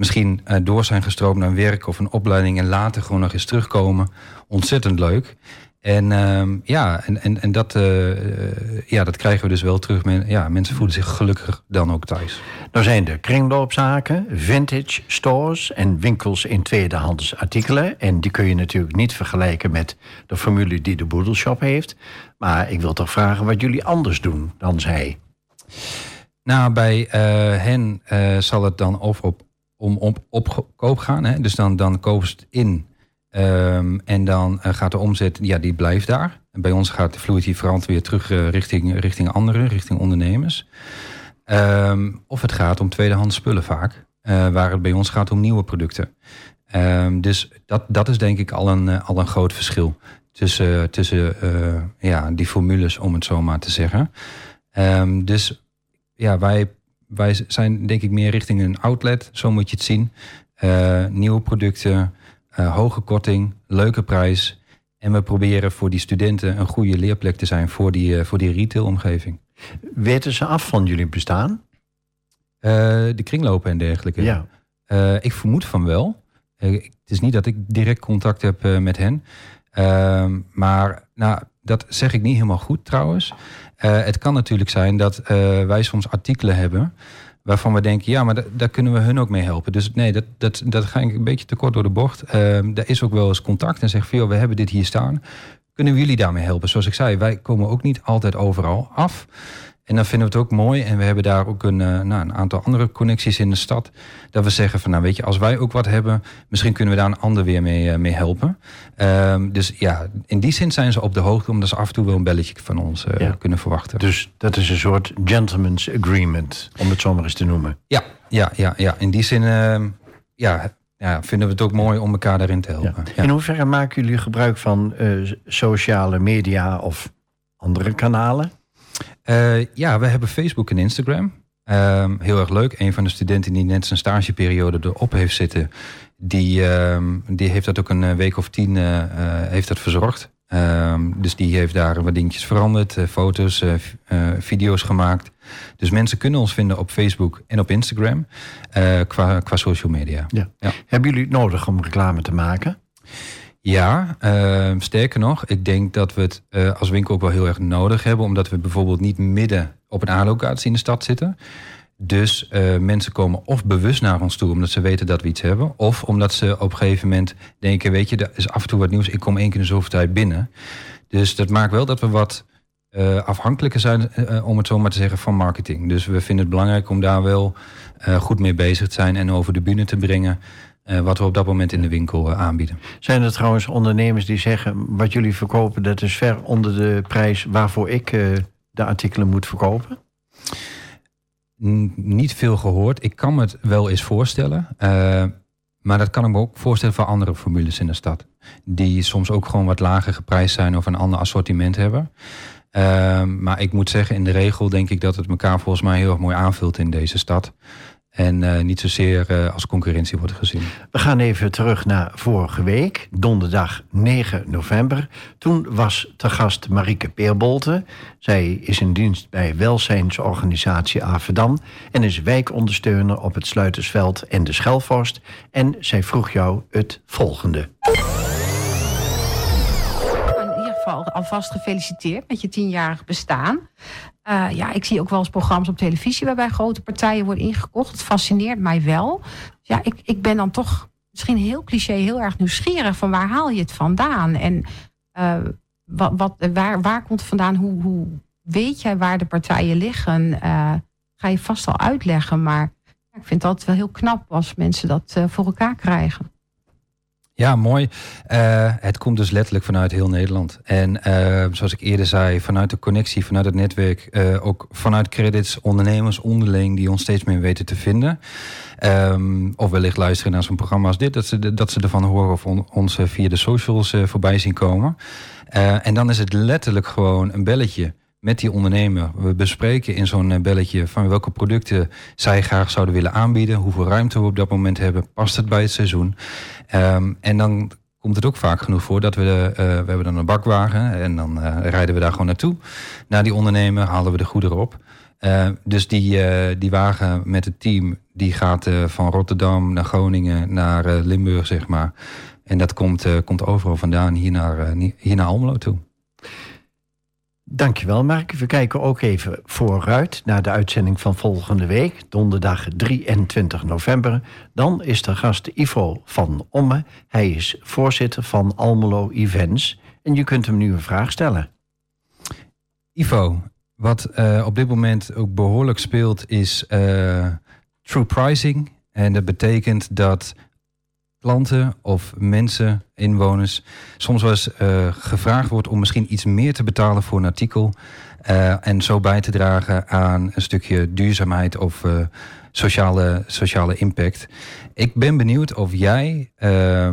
misschien uh, door zijn gestroomd naar werk of een opleiding en later gewoon nog eens terugkomen. Ontzettend leuk. En uh, ja, en, en, en dat, uh, ja, dat krijgen we dus wel terug. Men, ja, mensen voelen zich gelukkiger dan ook thuis. Nou zijn er kringloopzaken, vintage stores en winkels in tweedehands artikelen. En die kun je natuurlijk niet vergelijken met de formule die de Boedelshop heeft. Maar ik wil toch vragen wat jullie anders doen dan zij. Nou, bij hen zal het dan of op om op, op koop gaan. Hè? Dus dan, dan kopen het in. Um, en dan uh, gaat de omzet, ja, die blijft daar. En bij ons gaat de vloeit die verand weer terug uh, richting, richting anderen, richting ondernemers. Um, of het gaat om tweedehands spullen vaak. Uh, waar het bij ons gaat om nieuwe producten. Um, dus dat, dat is denk ik al een, al een groot verschil. Tussen, tussen ja, die formules, om het zo maar te zeggen. dus ja, wij wij zijn denk ik meer richting een outlet, zo moet je het zien. Uh, nieuwe producten, uh, hoge korting, leuke prijs. En we proberen voor die studenten een goede leerplek te zijn voor die, uh, voor die retailomgeving. Weten ze af van jullie bestaan? de kringlopen en dergelijke. Ja. ik vermoed van wel. het is niet dat ik direct contact heb met hen. Ehm, maar nou, dat zeg ik niet helemaal goed trouwens. Uh, het kan natuurlijk zijn dat uh, wij soms artikelen hebben waarvan we denken, ja, maar daar kunnen we hun ook mee helpen. Dus nee, dat, dat, dat ga ik een beetje te kort door de bocht. Uh, er is ook wel eens contact en zeg van, we hebben dit hier staan. Kunnen we jullie daarmee helpen? Zoals ik zei, wij komen ook niet altijd overal af. En dan vinden we het ook mooi. En we hebben daar ook een, uh, nou, een aantal andere connecties in de stad. Dat we zeggen van nou weet je, als wij ook wat hebben, misschien kunnen we daar een ander weer mee, uh, mee helpen. Um, dus ja, in die zin zijn ze op de hoogte, omdat ze af en toe wel een belletje van ons uh, ja. kunnen verwachten. Dus dat is een soort gentleman's agreement, om het zo maar eens te noemen. Ja, ja, ja, ja. in die zin ehm, ja, ja, vinden we het ook mooi om elkaar daarin te helpen. Ja. In hoeverre maken jullie gebruik van sociale media of andere kanalen? Uh, ja, we hebben Facebook en Instagram. Um, heel erg leuk. Een van de studenten die net zijn stageperiode erop heeft zitten, die, um, die heeft dat ook een eh, week of tien uh, uh, heeft dat verzorgd. Um, dus die heeft daar wat dingetjes veranderd, foto's, video's gemaakt. Dus mensen kunnen ons vinden op Facebook en op Instagram qua, qua social media. Ja. ja. Hebben jullie het nodig om reclame te maken? Ja, uh, sterker nog, ik denk dat we het uh, als winkel ook wel heel erg nodig hebben, omdat we bijvoorbeeld niet midden op een A-locatie in de stad zitten. Dus uh, mensen komen of bewust naar ons toe omdat ze weten dat we iets hebben, of omdat ze op een gegeven moment denken, weet je, er is af en toe wat nieuws, ik kom één keer in de zoveel tijd binnen. Dus dat maakt wel dat we wat afhankelijker zijn, om het zo maar te zeggen, van marketing. Dus we vinden het belangrijk om daar wel goed mee bezig te zijn en over de bühne te brengen. Uh, wat we op dat moment in de winkel uh, aanbieden. Zijn er trouwens ondernemers die zeggen... wat jullie verkopen, dat is ver onder de prijs... waarvoor ik uh, de artikelen moet verkopen? N niet veel gehoord. Ik kan me het wel eens voorstellen. maar dat kan ik me ook voorstellen voor andere formules in de stad. Die soms ook gewoon wat lager geprijsd zijn... of een ander assortiment hebben. Maar ik moet zeggen, in de regel denk ik dat het elkaar volgens mij heel erg mooi aanvult in deze stad. En eh, niet zozeer eh, als concurrentie wordt gezien. We gaan even terug naar vorige week, donderdag 9 november. Toen was te gast Marieke Peerbolte. Zij is in dienst bij welzijnsorganisatie Averdam... en is wijkondersteuner op het Sluitersveld en de Schelvorst. En zij vroeg jou het volgende. Alvast gefeliciteerd met je tienjarig bestaan. Uh, ja, ik zie ook wel eens programma's op televisie waarbij grote partijen worden ingekocht. Het fascineert mij wel. Ja, ik, ik ben dan toch misschien heel cliché, heel erg nieuwsgierig van waar haal je het vandaan? En uh, wat, wat, waar, waar komt het vandaan? Hoe, hoe weet jij waar de partijen liggen? Uh, ga je vast al uitleggen, maar ik vind altijd wel heel knap als mensen dat voor elkaar krijgen. Ja, mooi. Uh, het komt dus letterlijk vanuit heel Nederland. En uh, zoals ik eerder zei, vanuit de connectie, vanuit het netwerk, uh, ook vanuit credits, ondernemers onderling die ons steeds meer weten te vinden. Um, of wellicht luisteren naar zo'n programma als dit, dat ze, dat ze ervan horen of on, ons via de socials voorbij zien komen. en dan is het letterlijk gewoon een belletje met die ondernemer. We bespreken in zo'n belletje van welke producten zij graag zouden willen aanbieden, hoeveel ruimte we op dat moment hebben, past het bij het seizoen. Um, en dan komt het ook vaak genoeg voor dat we, de, uh, we hebben dan een bakwagen en dan rijden we daar gewoon naartoe. Naar die ondernemer halen we de goederen op. Dus die, die wagen met het team, die gaat van Rotterdam naar Groningen, naar Limburg, zeg maar. En dat komt, komt overal vandaan hier naar, hier naar Almelo toe. Dankjewel Mark. We kijken ook even vooruit naar de uitzending van volgende week, donderdag 23 november. Dan is de gast Ivo van Omme. Hij is voorzitter van Almelo Events. En je kunt hem nu een vraag stellen. Ivo, wat uh, op dit moment ook behoorlijk speelt is uh, true pricing. En dat betekent dat klanten of mensen, inwoners, soms wel eens uh, gevraagd wordt om misschien iets meer te betalen voor een artikel. Uh, en zo bij te dragen aan een stukje duurzaamheid of uh, sociale, sociale impact. Ik ben benieuwd of jij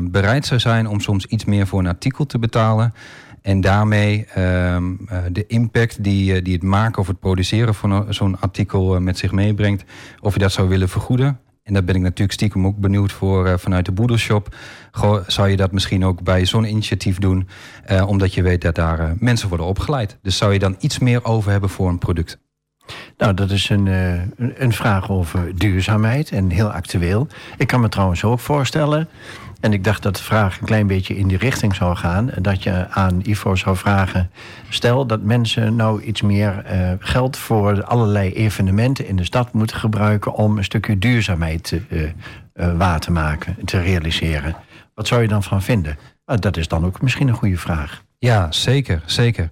bereid zou zijn om soms iets meer voor een artikel te betalen. En daarmee ehm, de impact die, die het maken of het produceren van zo'n artikel met zich meebrengt, of je dat zou willen vergoeden. En daar ben ik natuurlijk stiekem ook benieuwd voor uh, vanuit de Boedelshop. Zou je dat misschien ook bij zo'n initiatief doen? Uh, omdat je weet dat daar uh, mensen worden opgeleid. Dus zou je dan iets meer over hebben voor een product? Nou, dat is een, een vraag over duurzaamheid en heel actueel. Ik kan me trouwens ook voorstellen en ik dacht dat de vraag een klein beetje in die richting zou gaan. Dat je aan Ivo zou vragen. Stel dat mensen nou iets meer uh, geld voor allerlei evenementen in de stad moeten gebruiken. om een stukje duurzaamheid te, uh, waar te maken, te realiseren. Wat zou je dan van vinden? Nou, dat is dan ook misschien een goede vraag. Ja, zeker, zeker.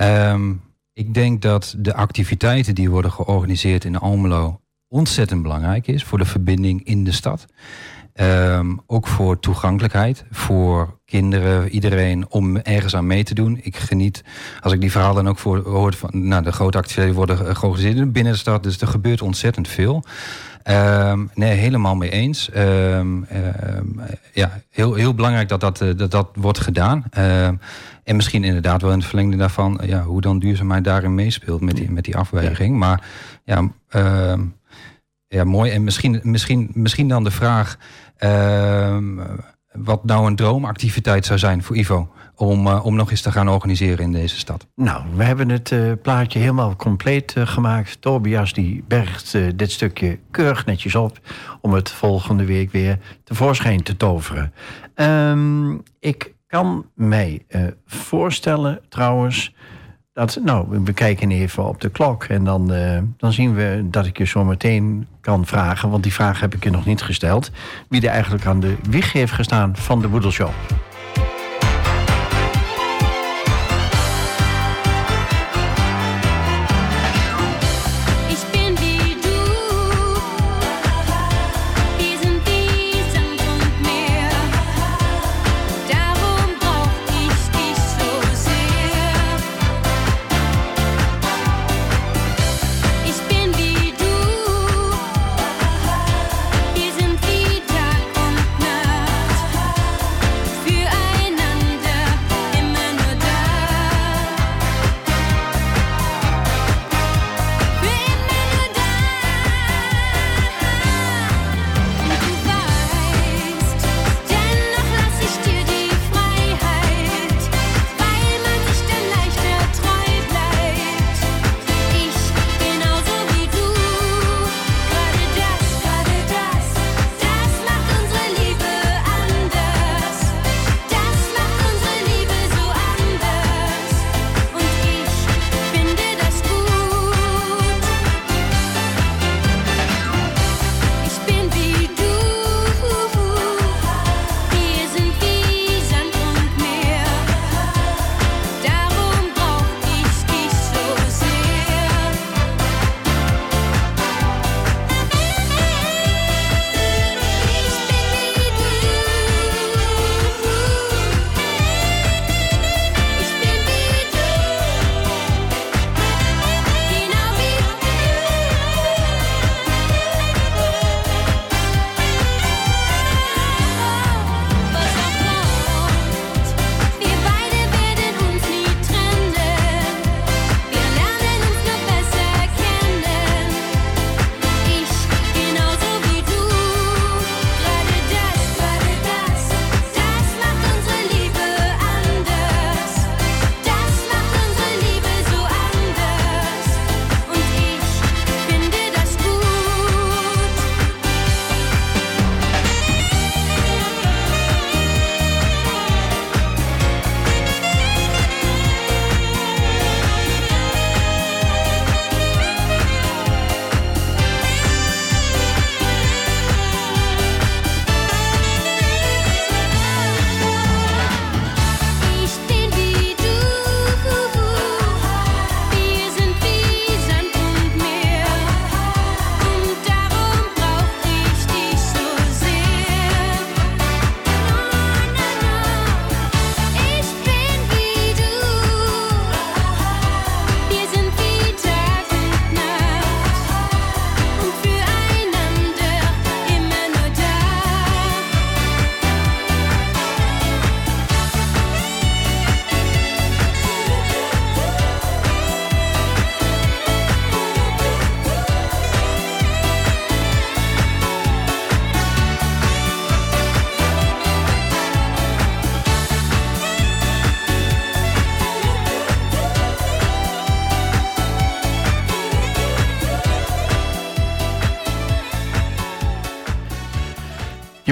Um, ik denk dat de activiteiten die worden georganiseerd in Almelo ontzettend belangrijk is voor de verbinding in de stad. Um, ook voor toegankelijkheid, voor kinderen, iedereen om ergens aan mee te doen. Ik geniet, als ik die verhalen dan ook voor hoor van, nou, de grote activiteiten worden georganiseerd binnen de stad, dus er gebeurt ontzettend veel. Um, nee, helemaal mee eens. Um, ja, heel, heel belangrijk dat dat, dat, dat wordt gedaan. en misschien inderdaad wel in het verlengde daarvan, ja, hoe dan duurzaamheid daarin meespeelt met die, met die afweging. Ja. Maar ja, ja, mooi. En misschien, misschien, misschien dan de vraag. Uh, wat nou een droomactiviteit zou zijn voor Ivo om, uh, om nog eens te gaan organiseren in deze stad? Nou, we hebben het uh, plaatje helemaal compleet uh, gemaakt. Tobias die bergt dit stukje keurig netjes op om het volgende week weer tevoorschijn te toveren. Um, ik kan mij voorstellen trouwens dat, nou, we kijken even op de klok en dan, uh, dan zien we dat ik je zo meteen kan vragen, want die vraag heb ik je nog niet gesteld, wie er eigenlijk aan de wieg heeft gestaan van de Boedelshow.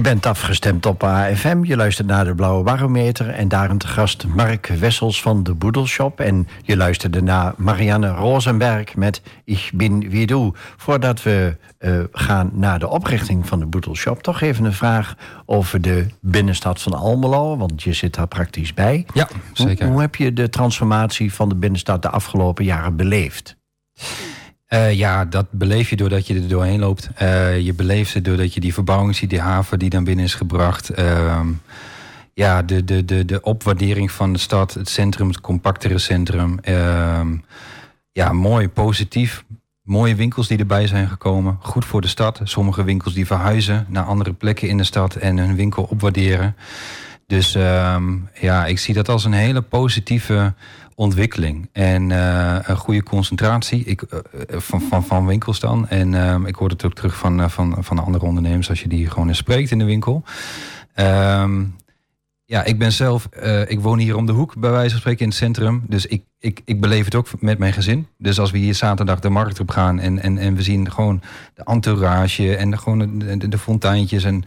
Bent afgestemd op AFM, je luistert naar de Blauwe Barometer... en daarin te gast Mark Wessels van de Boedelshop... en je luisterde naar Marianne Rosenberg met Ich bin wie du. Voordat we uh, gaan naar de oprichting van de Boedelshop... toch even een vraag over de binnenstad van Almelo... want je zit daar praktisch bij. Ja, zeker. Hoe, hoe heb je de transformatie van de binnenstad de afgelopen jaren beleefd? Uh, ja, dat beleef je doordat je er doorheen loopt. Uh, je beleeft het doordat je die verbouwing ziet, die haven die dan binnen is gebracht. Uh, ja, de, de, de, de opwaardering van de stad, het centrum, het compactere centrum. Ehm, ja, mooi, positief. Mooie winkels die erbij zijn gekomen. Goed voor de stad. Sommige winkels die verhuizen naar andere plekken in de stad en hun winkel opwaarderen. Dus ehm, ja, ik zie dat als een hele positieve ontwikkeling en uh, een goede concentratie ik, uh, van, van, van winkels dan. En ik hoor het ook terug van, van, van andere ondernemers als je die gewoon eens spreekt in de winkel. Um, ja, ik ben zelf, ik woon hier om de hoek bij wijze van spreken in het centrum. Dus ik, ik, ik beleef het ook met mijn gezin. Dus als we hier zaterdag de markt op gaan en, en, en we zien gewoon de entourage en de, gewoon de fonteintjes en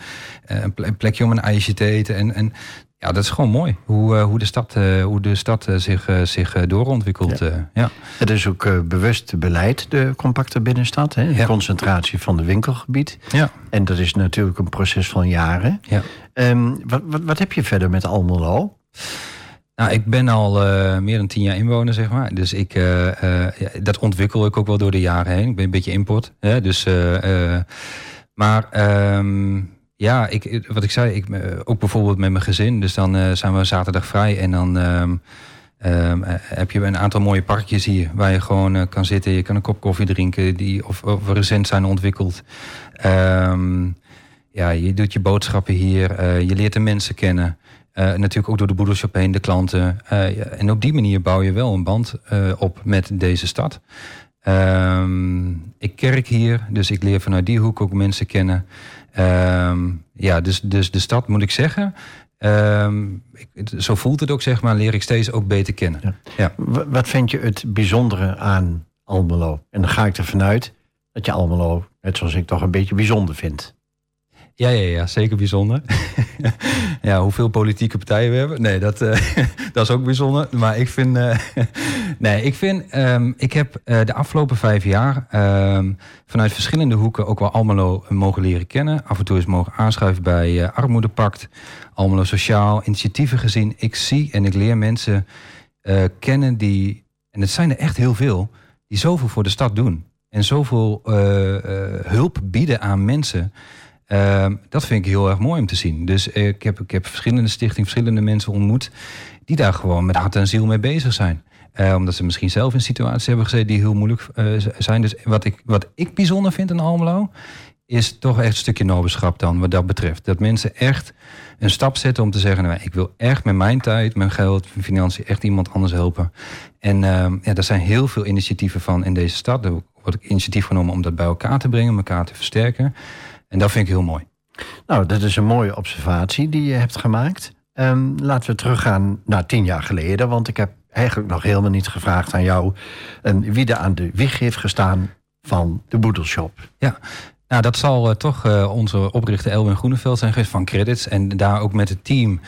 een plekje om een ijsje te eten. En, en ja, dat is gewoon mooi. Hoe, uh, hoe de stad, uh, hoe de stad uh, zich, zich doorontwikkelt. Ja. ja. Het is ook bewust beleid, de compacte binnenstad. Hè? De ja. concentratie van het winkelgebied. Ja. En dat is natuurlijk een proces van jaren. Ja. Um, wat, wat, wat heb je verder met Almelo? Nou, ik ben al meer dan tien jaar inwoner, zeg maar. Dus ik, ja, dat ontwikkel ik ook wel door de jaren heen. Ik ben een beetje import. Hè? Dus, maar... Um, ja, ik, wat ik zei, ik, ook bijvoorbeeld met mijn gezin. Dus dan uh, zijn we zaterdag vrij en dan um, um, heb je een aantal mooie parkjes hier waar je gewoon kan zitten. Je kan een kop koffie drinken die of, recent zijn ontwikkeld. Um, ja, je doet je boodschappen hier, je leert de mensen kennen. natuurlijk ook door de boedelshop heen, de klanten. En op die manier bouw je wel een band op met deze stad. ik kerk hier, dus ik leer vanuit die hoek ook mensen kennen. Um, ja, dus, dus de stad moet ik zeggen. Um, ik, zo voelt het ook, zeg maar, leer ik steeds ook beter kennen. Ja. ja. Wat vind je het bijzondere aan Almelo? En dan ga ik ervan uit dat je Almelo, net zoals ik, toch een beetje bijzonder vindt. Ja, ja, ja, zeker bijzonder. ja, hoeveel politieke partijen we hebben. Nee, dat, uh, dat is ook bijzonder. Maar ik vind. Uh, nee, ik vind. Um, ik heb uh, de afgelopen vijf jaar um, vanuit verschillende hoeken ook wel Almelo mogen leren kennen. Af en toe is mogen aanschuiven bij Armoedepact, Almelo Sociaal, initiatieven gezien. Ik zie en ik leer mensen kennen die. En het zijn er echt heel veel. Die zoveel voor de stad doen. En zoveel hulp bieden aan mensen. Uh, dat vind ik heel erg mooi om te zien. Dus ik, heb, ik heb verschillende stichtingen, verschillende mensen ontmoet... die daar gewoon met hart en ziel mee bezig zijn. Uh, omdat ze misschien zelf in situaties hebben gezeten die heel moeilijk eh, zijn. Dus wat ik, wat ik bijzonder vind in Almelo... is toch echt een stukje noberschap dan wat dat betreft. Dat mensen echt een stap zetten om te zeggen... Nou, ik wil echt met mijn tijd, mijn geld, mijn financiën... echt iemand anders helpen. En ehm, ja, er zijn heel veel initiatieven van in deze stad. Er wordt initiatief genomen om dat bij elkaar te brengen... elkaar te versterken... En dat vind ik heel mooi. Nou, dat is een mooie observatie die je hebt gemaakt. Um, laten we teruggaan naar tien jaar geleden. Want ik heb eigenlijk nog helemaal niet gevraagd aan jou... Um, wie er aan de wieg heeft gestaan van de Boedelshop. Ja, nou, dat zal uh, toch uh, onze oprichter Elwin Groeneveld zijn geweest van Credits. En daar ook met het team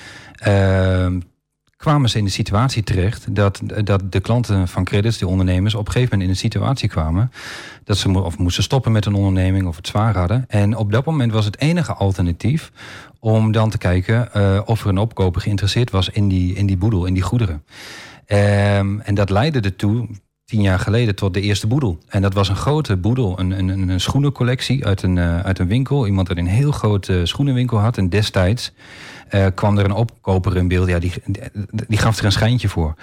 uh, kwamen ze in de situatie terecht dat, dat de klanten van credits, die ondernemers, op een gegeven moment in een situatie kwamen dat ze of moesten stoppen met een onderneming of het zwaar hadden. En op dat moment was het enige alternatief om dan te kijken uh, of er een opkoper geïnteresseerd was in die, in die boedel, in die goederen. Um, en dat leidde ertoe, tien jaar geleden, tot de eerste boedel. En dat was een grote boedel, een, een, een schoenencollectie uit een, uh, uit een winkel. Iemand dat een heel grote schoenenwinkel had. En destijds uh, kwam er een opkoper in beeld. Ja, die, die gaf er een schijntje voor.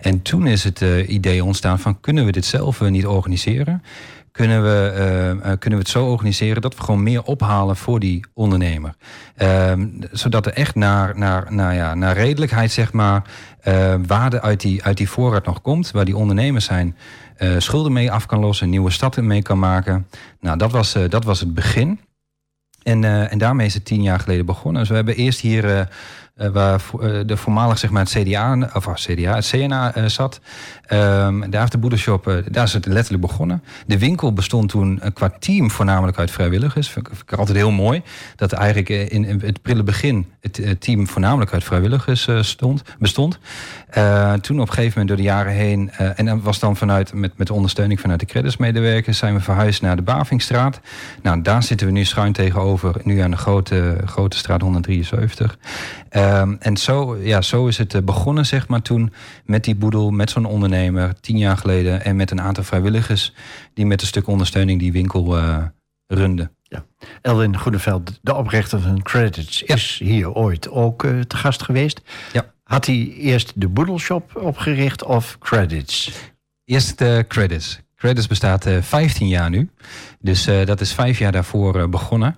En toen is het uh, idee ontstaan van... kunnen we dit zelf niet organiseren? Kunnen we, uh, kunnen we het zo organiseren dat we gewoon meer ophalen voor die ondernemer. Uh, zodat er echt naar, naar, naar, ja, naar redelijkheid, zeg maar, uh, waarde uit die, uit die voorraad nog komt, waar die ondernemers zijn. schulden mee af kan lossen, nieuwe stappen mee kan maken. Nou, dat was, dat was het begin. En, en daarmee is het tien jaar geleden begonnen. Dus we hebben eerst hier eh, waar eh, de voormalig zeg maar, het CDA, of ah, CDA, het CNA eh, zat. Ehm, daar heeft de boedelshop, eh, daar is het letterlijk begonnen. De winkel bestond toen qua team voornamelijk uit vrijwilligers. Vind ik, vind ik altijd heel mooi. Dat eigenlijk in, in het prille begin het team voornamelijk uit vrijwilligers stond, bestond. Toen op een gegeven moment door de jaren heen, en dat was dan vanuit, met, met de ondersteuning vanuit de creditsmedewerkers, zijn we verhuisd naar de Bavingstraat. Nou, daar zitten we nu schuin tegenover, nu aan de grote, grote straat 173. Ehm, en zo, ja, zo is het eh, begonnen, zeg maar, toen met die boedel, met zo'n ondernemer, tien jaar geleden, en met een aantal vrijwilligers die met een stuk ondersteuning die winkel eh runden. Elwin Goedeveld, de oprichter van Credits, is hier ooit ook eh, te gast geweest. Ja. Had hij eerst de Boedelshop opgericht of Credits? Eerst de Credits. Credits bestaat eh 15 jaar nu. Dus dat is vijf jaar daarvoor begonnen.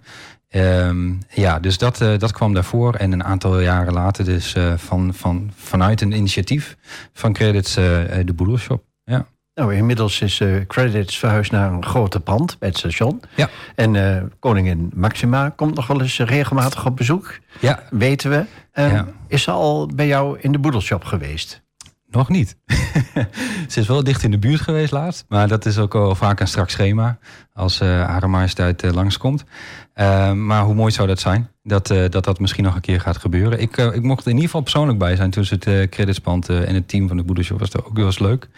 Ehm, ja, dus dat, eh, dat kwam daarvoor. En een aantal jaren later dus eh, van, van, vanuit een initiatief van Credits eh, de Boedelshop. Ja. Nou, inmiddels is Credits verhuisd naar een grote pand bij het station. Ja. En koningin Maxima komt nog wel eens regelmatig op bezoek, ja, weten we. Eh, Ja. Is ze al bij jou in de Boedelshop geweest? nog niet. Ze is wel dicht in de buurt geweest laatst. Maar dat is ook al vaak een strak schema. Als eh Hare Majesteit eh, langskomt. Eh, maar hoe mooi zou dat zijn? Dat, eh, dat dat misschien nog een keer gaat gebeuren. Ik, eh, ik mocht er in ieder geval persoonlijk bij zijn. Ze het eh creditspand en het team van de Boedershop was dat ook wel eens leuk.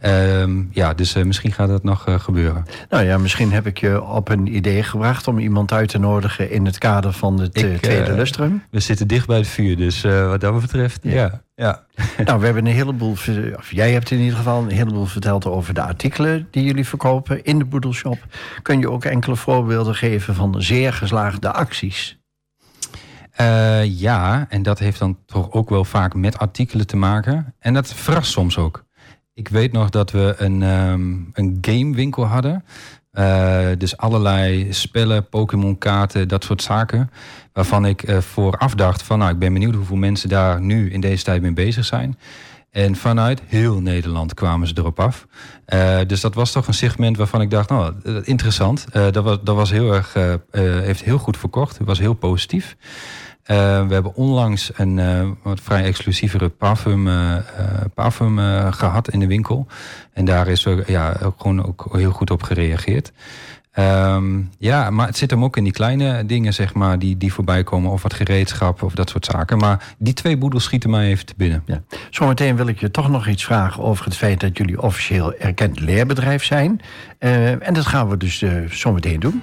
Ehm, ja, dus misschien gaat dat nog gebeuren. Nou ja, misschien heb ik je op een idee gebracht om iemand uit te nodigen in het kader van het eh, Ik, tweede lustrum. We zitten dicht bij het vuur. Dus wat dat betreft, Ja. ja. ja. nou, we hebben een heleboel, of jij hebt in ieder geval een heleboel verteld over de artikelen die jullie verkopen in de Boedelshop. Kun je ook enkele voorbeelden geven van zeer geslaagde acties? Eh, ja, en dat heeft dan toch ook wel vaak met artikelen te maken. En dat verrast soms ook. Ik weet nog dat we een, ehm een gamewinkel hadden. Eh, dus allerlei spellen, Pokémon-kaarten, dat soort zaken. Waarvan ik eh, vooraf dacht van, nou, ik ben benieuwd hoeveel mensen daar nu in deze tijd mee bezig zijn. En vanuit heel Nederland kwamen ze erop af. Eh, dus dat was toch een segment waarvan ik dacht, nou, eh, interessant. Eh, dat was, dat was heel erg, heeft heel goed verkocht. Het was heel positief. We hebben onlangs een wat vrij exclusievere parfum, parfum eh, gehad in de winkel. En daar is er ja, gewoon ook heel goed op gereageerd. Ehm, ja, maar het zit hem ook in die kleine dingen, zeg maar, die, die voorbij komen. Of wat gereedschap of dat soort zaken. Maar die twee boedels schieten mij even binnen. Ja. Zometeen wil ik je toch nog iets vragen over het feit dat jullie officieel erkend leerbedrijf zijn. Eh, en dat gaan we dus eh, zometeen doen.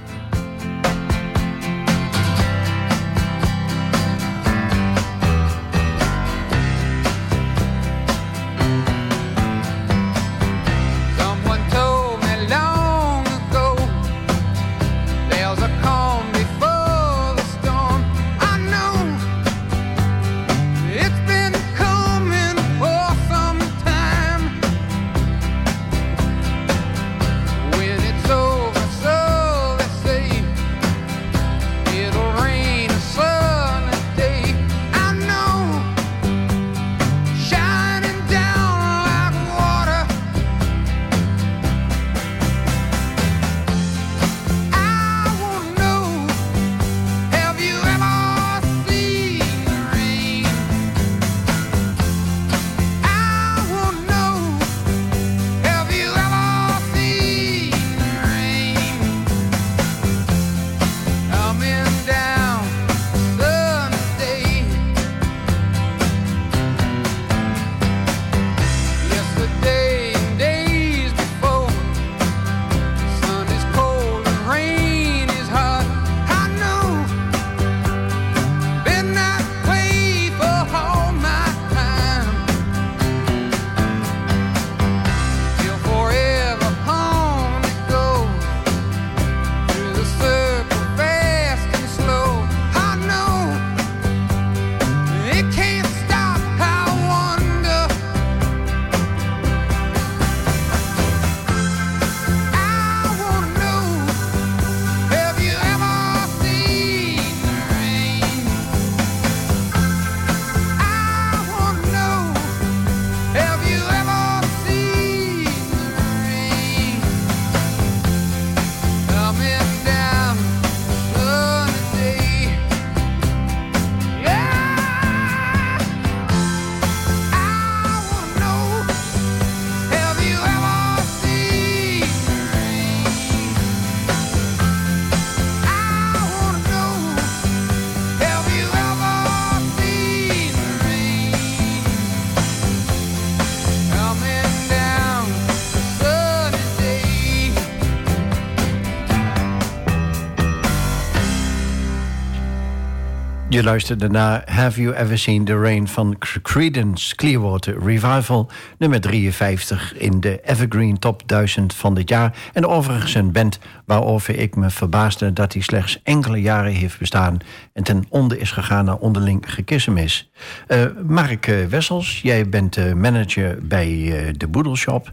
Luisterde naar Have You Ever Seen the Rain van Creedence Clearwater Revival, nummer 53 in de Evergreen Top 1000 van dit jaar. En overigens een band waarover ik me verbaasde dat hij slechts enkele jaren heeft bestaan en ten onder is gegaan naar onderling gekissemis. Uh, Mark eh, Wessels, jij bent uh, manager bij uh, de Boedelshop.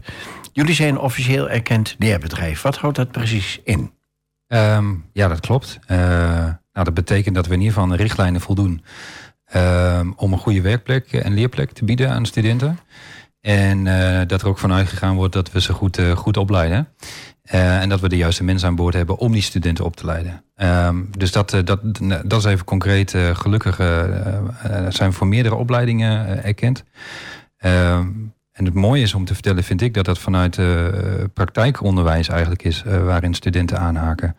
Jullie zijn officieel erkend leerbedrijf. Wat houdt dat precies in? Um, ja, dat klopt. Nou, dat betekent dat we in ieder geval richtlijnen voldoen uh, om een goede werkplek en leerplek te bieden aan studenten. En uh, dat er ook vanuit gegaan wordt dat we ze goed, uh, goed opleiden. Uh, en dat we de juiste mensen aan boord hebben om die studenten op te leiden. Um, dus dat, dat, dat is even concreet. gelukkig zijn voor meerdere opleidingen erkend. Um, en het mooie is om te vertellen, vind ik, dat dat vanuit praktijkonderwijs eigenlijk is waarin studenten aanhaken.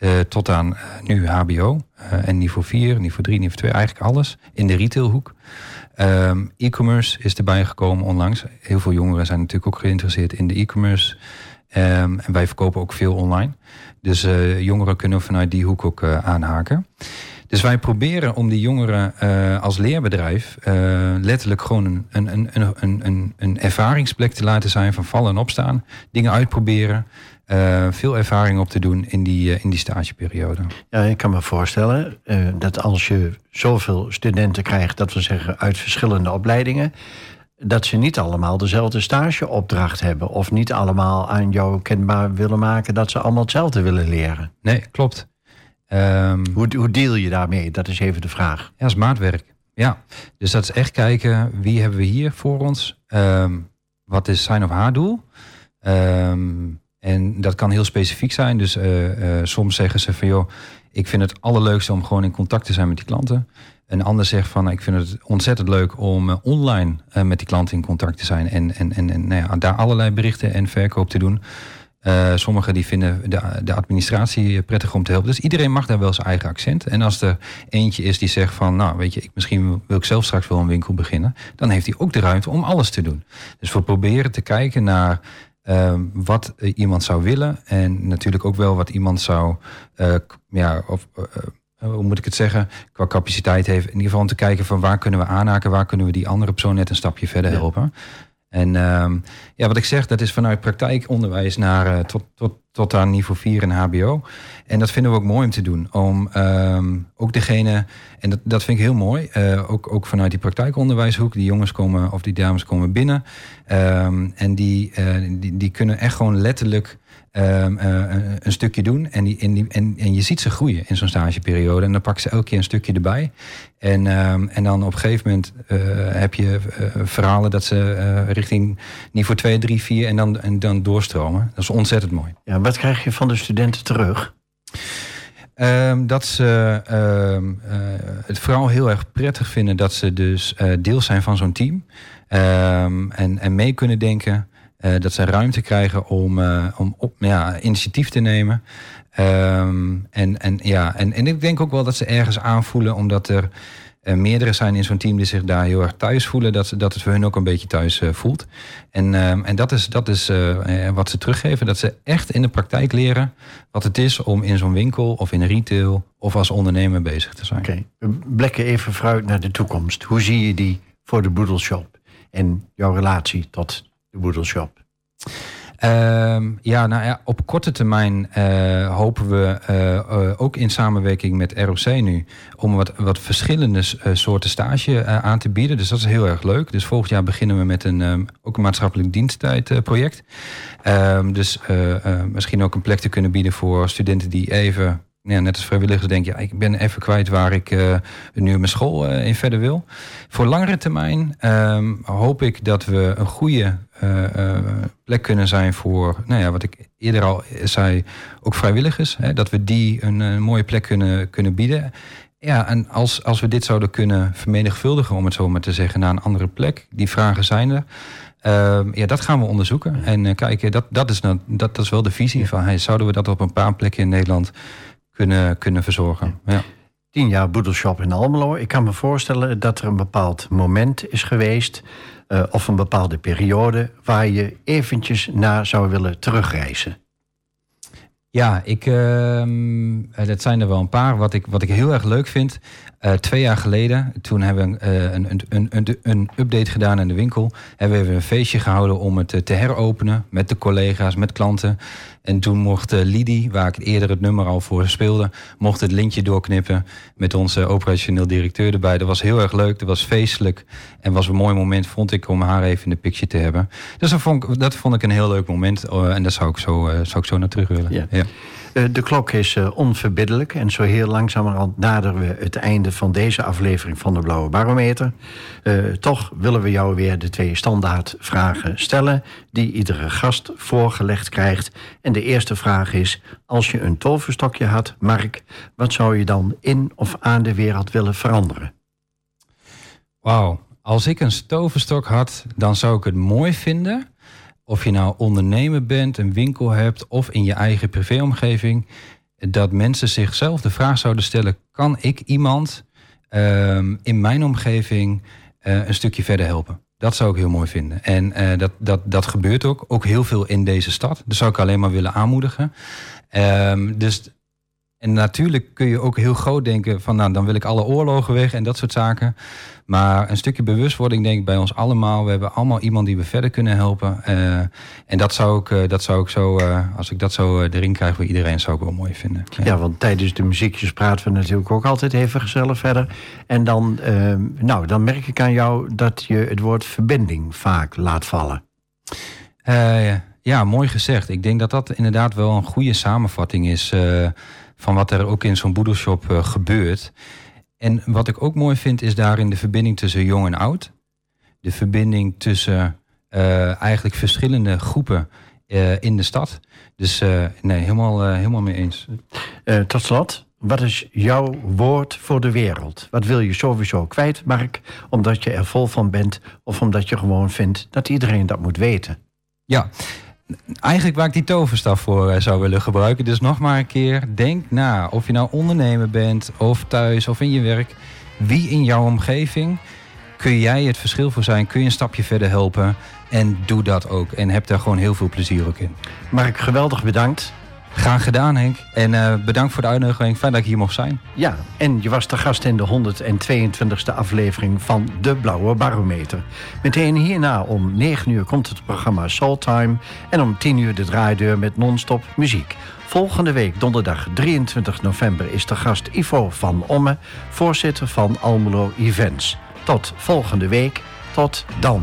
Uh, tot aan uh, nu HBO uh, en niveau 4, niveau 3, niveau 2, eigenlijk alles in de retailhoek. Um, e-commerce is erbij gekomen onlangs. Heel veel jongeren zijn natuurlijk ook geïnteresseerd in de e-commerce. Um, en wij verkopen ook veel online. Dus jongeren kunnen vanuit die hoek ook aanhaken. Dus wij proberen om die jongeren als leerbedrijf letterlijk gewoon een, een, een, een, een, een ervaringsplek te laten zijn van vallen en opstaan. Dingen uitproberen. Uh, veel ervaring op te doen in die, uh, in die stageperiode. Ja, ik kan me voorstellen uh, dat als je zoveel studenten krijgt, dat we zeggen uit verschillende opleidingen, dat ze niet allemaal dezelfde stageopdracht hebben. Of niet allemaal aan jou kenbaar willen maken dat ze allemaal hetzelfde willen leren. Nee, klopt. Um, hoe, hoe deel je daarmee? Dat is even de vraag. Ja, is maatwerk. Ja, dus dat is echt kijken wie hebben we hier voor ons. Um, wat is zijn of haar doel? Um, en dat kan heel specifiek zijn. Dus uh, uh, soms zeggen ze van joh, ik vind het allerleukste om gewoon in contact te zijn met die klanten. Een ander zegt van ik vind het ontzettend leuk om uh, online met die klanten in contact te zijn. En, en, en, en nou ja, daar allerlei berichten en verkoop te doen. sommigen die vinden de, de administratie prettig om te helpen. Dus iedereen mag daar wel zijn eigen accent. En als er eentje is die zegt van, nou weet je, ik, misschien wil ik zelf straks wel een winkel beginnen. Dan heeft hij ook de ruimte om alles te doen. Dus we proberen te kijken naar uh, wat iemand zou willen. En natuurlijk ook wel wat iemand zou, uh, ja, of, uh, hoe moet ik het zeggen, qua capaciteit heeft. In ieder geval om te kijken van waar kunnen we aanhaken, waar kunnen we die andere persoon net een stapje verder helpen. En uh, ja, wat ik zeg, dat is vanuit praktijkonderwijs naar tot, tot, tot aan niveau 4 en HBO. En dat vinden we ook mooi om te doen. Om um, ook degene, en dat, dat vind ik heel mooi, uh, ook, ook vanuit die praktijkonderwijshoek, die jongens komen of die dames komen binnen. Um, en die, uh, die, die kunnen echt gewoon letterlijk um, uh, een stukje doen. En, die, en, die, en, en je ziet ze groeien in zo'n stageperiode. En dan pakken ze elke keer een stukje erbij. En, en dan op een gegeven moment heb je verhalen dat ze richting niveau 2, 3, 4 en dan, en dan doorstromen. Dat is ontzettend mooi. Ja, wat krijg je van de studenten terug? Um, dat ze um, uh, het vooral heel erg prettig vinden dat ze dus uh, deel zijn van zo'n team. Um, en, en mee kunnen denken. Dat ze ruimte krijgen om, om op, ja, initiatief te nemen. en, en, ja, en, en ik denk ook wel dat ze ergens aanvoelen, omdat er uh, meerdere zijn in zo'n team die zich daar heel erg thuis voelen, dat, dat het voor hun ook een beetje thuis uh, voelt. En, uh, en dat is, dat is wat ze teruggeven, dat ze echt in de praktijk leren wat het is om in zo'n winkel of in retail of als ondernemer bezig te zijn. Oké, okay. blikken even vooruit naar de toekomst. Hoe zie je die voor de Boedelshop en jouw relatie tot de Boedelshop? Um, ja, nou ja, op korte termijn uh, hopen we uh, uh, ook in samenwerking met ROC nu om wat, wat verschillende soorten stage aan te bieden. Dus dat is heel erg leuk. Dus volgend jaar beginnen we met een, um, ook een maatschappelijk diensttijdproject. Um, dus misschien ook een plek te kunnen bieden voor studenten die even ja, net als vrijwilligers denk je, ja, ik ben even kwijt waar ik uh, nu mijn school uh, in verder wil. Voor langere termijn um, hoop ik dat we een goede uh, plek kunnen zijn voor, nou ja, wat ik eerder al zei, ook vrijwilligers. Hè, dat we die een, een, mooie plek kunnen, kunnen bieden. Ja, en als, als we dit zouden kunnen vermenigvuldigen, om het zo maar te zeggen, naar een andere plek, die vragen zijn er. Uh, ja, dat gaan we onderzoeken. En uh, kijken, dat, dat, is, nou, dat, dat is wel de visie van, hey, zouden we dat op een paar plekken in Nederland kunnen, kunnen verzorgen. Ja. Tien jaar Boedelshop in Almelo. Ik kan me voorstellen dat er een bepaald moment is geweest... Uh, of een bepaalde periode waar je eventjes naar zou willen terugreizen. Ja, ik, uh, dat zijn er wel een paar. Wat ik, wat ik heel erg leuk vind Eh, twee jaar geleden, toen hebben we eh, een, een, een, een, update gedaan in de winkel. Hebben we een feestje gehouden om het eh, te heropenen met de collega's, met klanten. En toen mocht Lidie, waar ik eerder het nummer al voor speelde, mocht het lintje doorknippen met onze operationeel directeur erbij. Dat was heel erg leuk, dat was feestelijk en was een mooi moment, vond ik, om haar even in de picture te hebben. Dus dat vond ik, dat vond ik een heel leuk moment eh, en daar zou ik zo, zou ik zo naar terug willen. Ja. Eh, de klok is eh, onverbiddelijk en zo heel langzamerhand naderen we het einde van deze aflevering van de Blauwe Barometer. Eh, toch willen we jou weer de twee standaardvragen stellen die iedere gast voorgelegd krijgt. En de eerste vraag is, als je een toverstokje had, Mark, wat zou je dan in of aan de wereld willen veranderen? Wauw, als ik een stovenstok had, dan zou ik het mooi vinden. Of je nou ondernemer bent, een winkel hebt of in je eigen privéomgeving. Dat mensen zichzelf de vraag zouden stellen: kan ik iemand ehm, in mijn omgeving eh, een stukje verder helpen? Dat zou ik heel mooi vinden. En eh, dat, dat, dat gebeurt ook. Ook heel veel in deze stad. Dat zou ik alleen maar willen aanmoedigen. Ehm, dus en natuurlijk kun je ook heel groot denken van nou, dan wil ik alle oorlogen weg en dat soort zaken. Maar een stukje bewustwording denk ik bij ons allemaal. We hebben allemaal iemand die we verder kunnen helpen. Eh, en dat zou ik, eh, dat zou ik zo, eh, als ik dat zo erin krijg voor iedereen, zou ik wel mooi vinden. Ja, want tijdens de muziekjes praten we natuurlijk ook altijd even gezellig verder. En dan, nou, dan merk ik aan jou dat je het woord verbinding vaak laat vallen. Ja, mooi gezegd. Ik denk dat dat inderdaad wel een goede samenvatting is van wat er ook in zo'n boedelshop eh, gebeurt. En wat ik ook mooi vind is daarin de verbinding tussen jong en oud. De verbinding tussen eh, eigenlijk verschillende groepen eh, in de stad. Dus nee, helemaal, helemaal mee eens. Tot slot, wat is jouw woord voor de wereld? Wat wil je sowieso kwijt, Mark, omdat je er vol van bent... of omdat je gewoon vindt dat iedereen dat moet weten? Ja, eigenlijk waar ik die toverstaf voor eh, zou willen gebruiken. Dus nog maar een keer, denk na. Of je nou ondernemer bent, of thuis, of in je werk. Wie in jouw omgeving kun jij het verschil voor zijn? Kun je een stapje verder helpen? En doe dat ook. En heb daar gewoon heel veel plezier ook in. Mark, geweldig bedankt. Graag gedaan, Henk. En eh, bedankt voor de uitnodiging. Fijn dat ik hier mocht zijn. Ja, en je was de gast in de 122e aflevering van De Blauwe Barometer. Meteen hierna om 9 uur komt het programma Soul Time... en om 10 uur de draaideur met non-stop muziek. Volgende week, donderdag 23 november, is de gast Ivo van Omme... voorzitter van Almelo Events. Tot volgende week. Tot dan.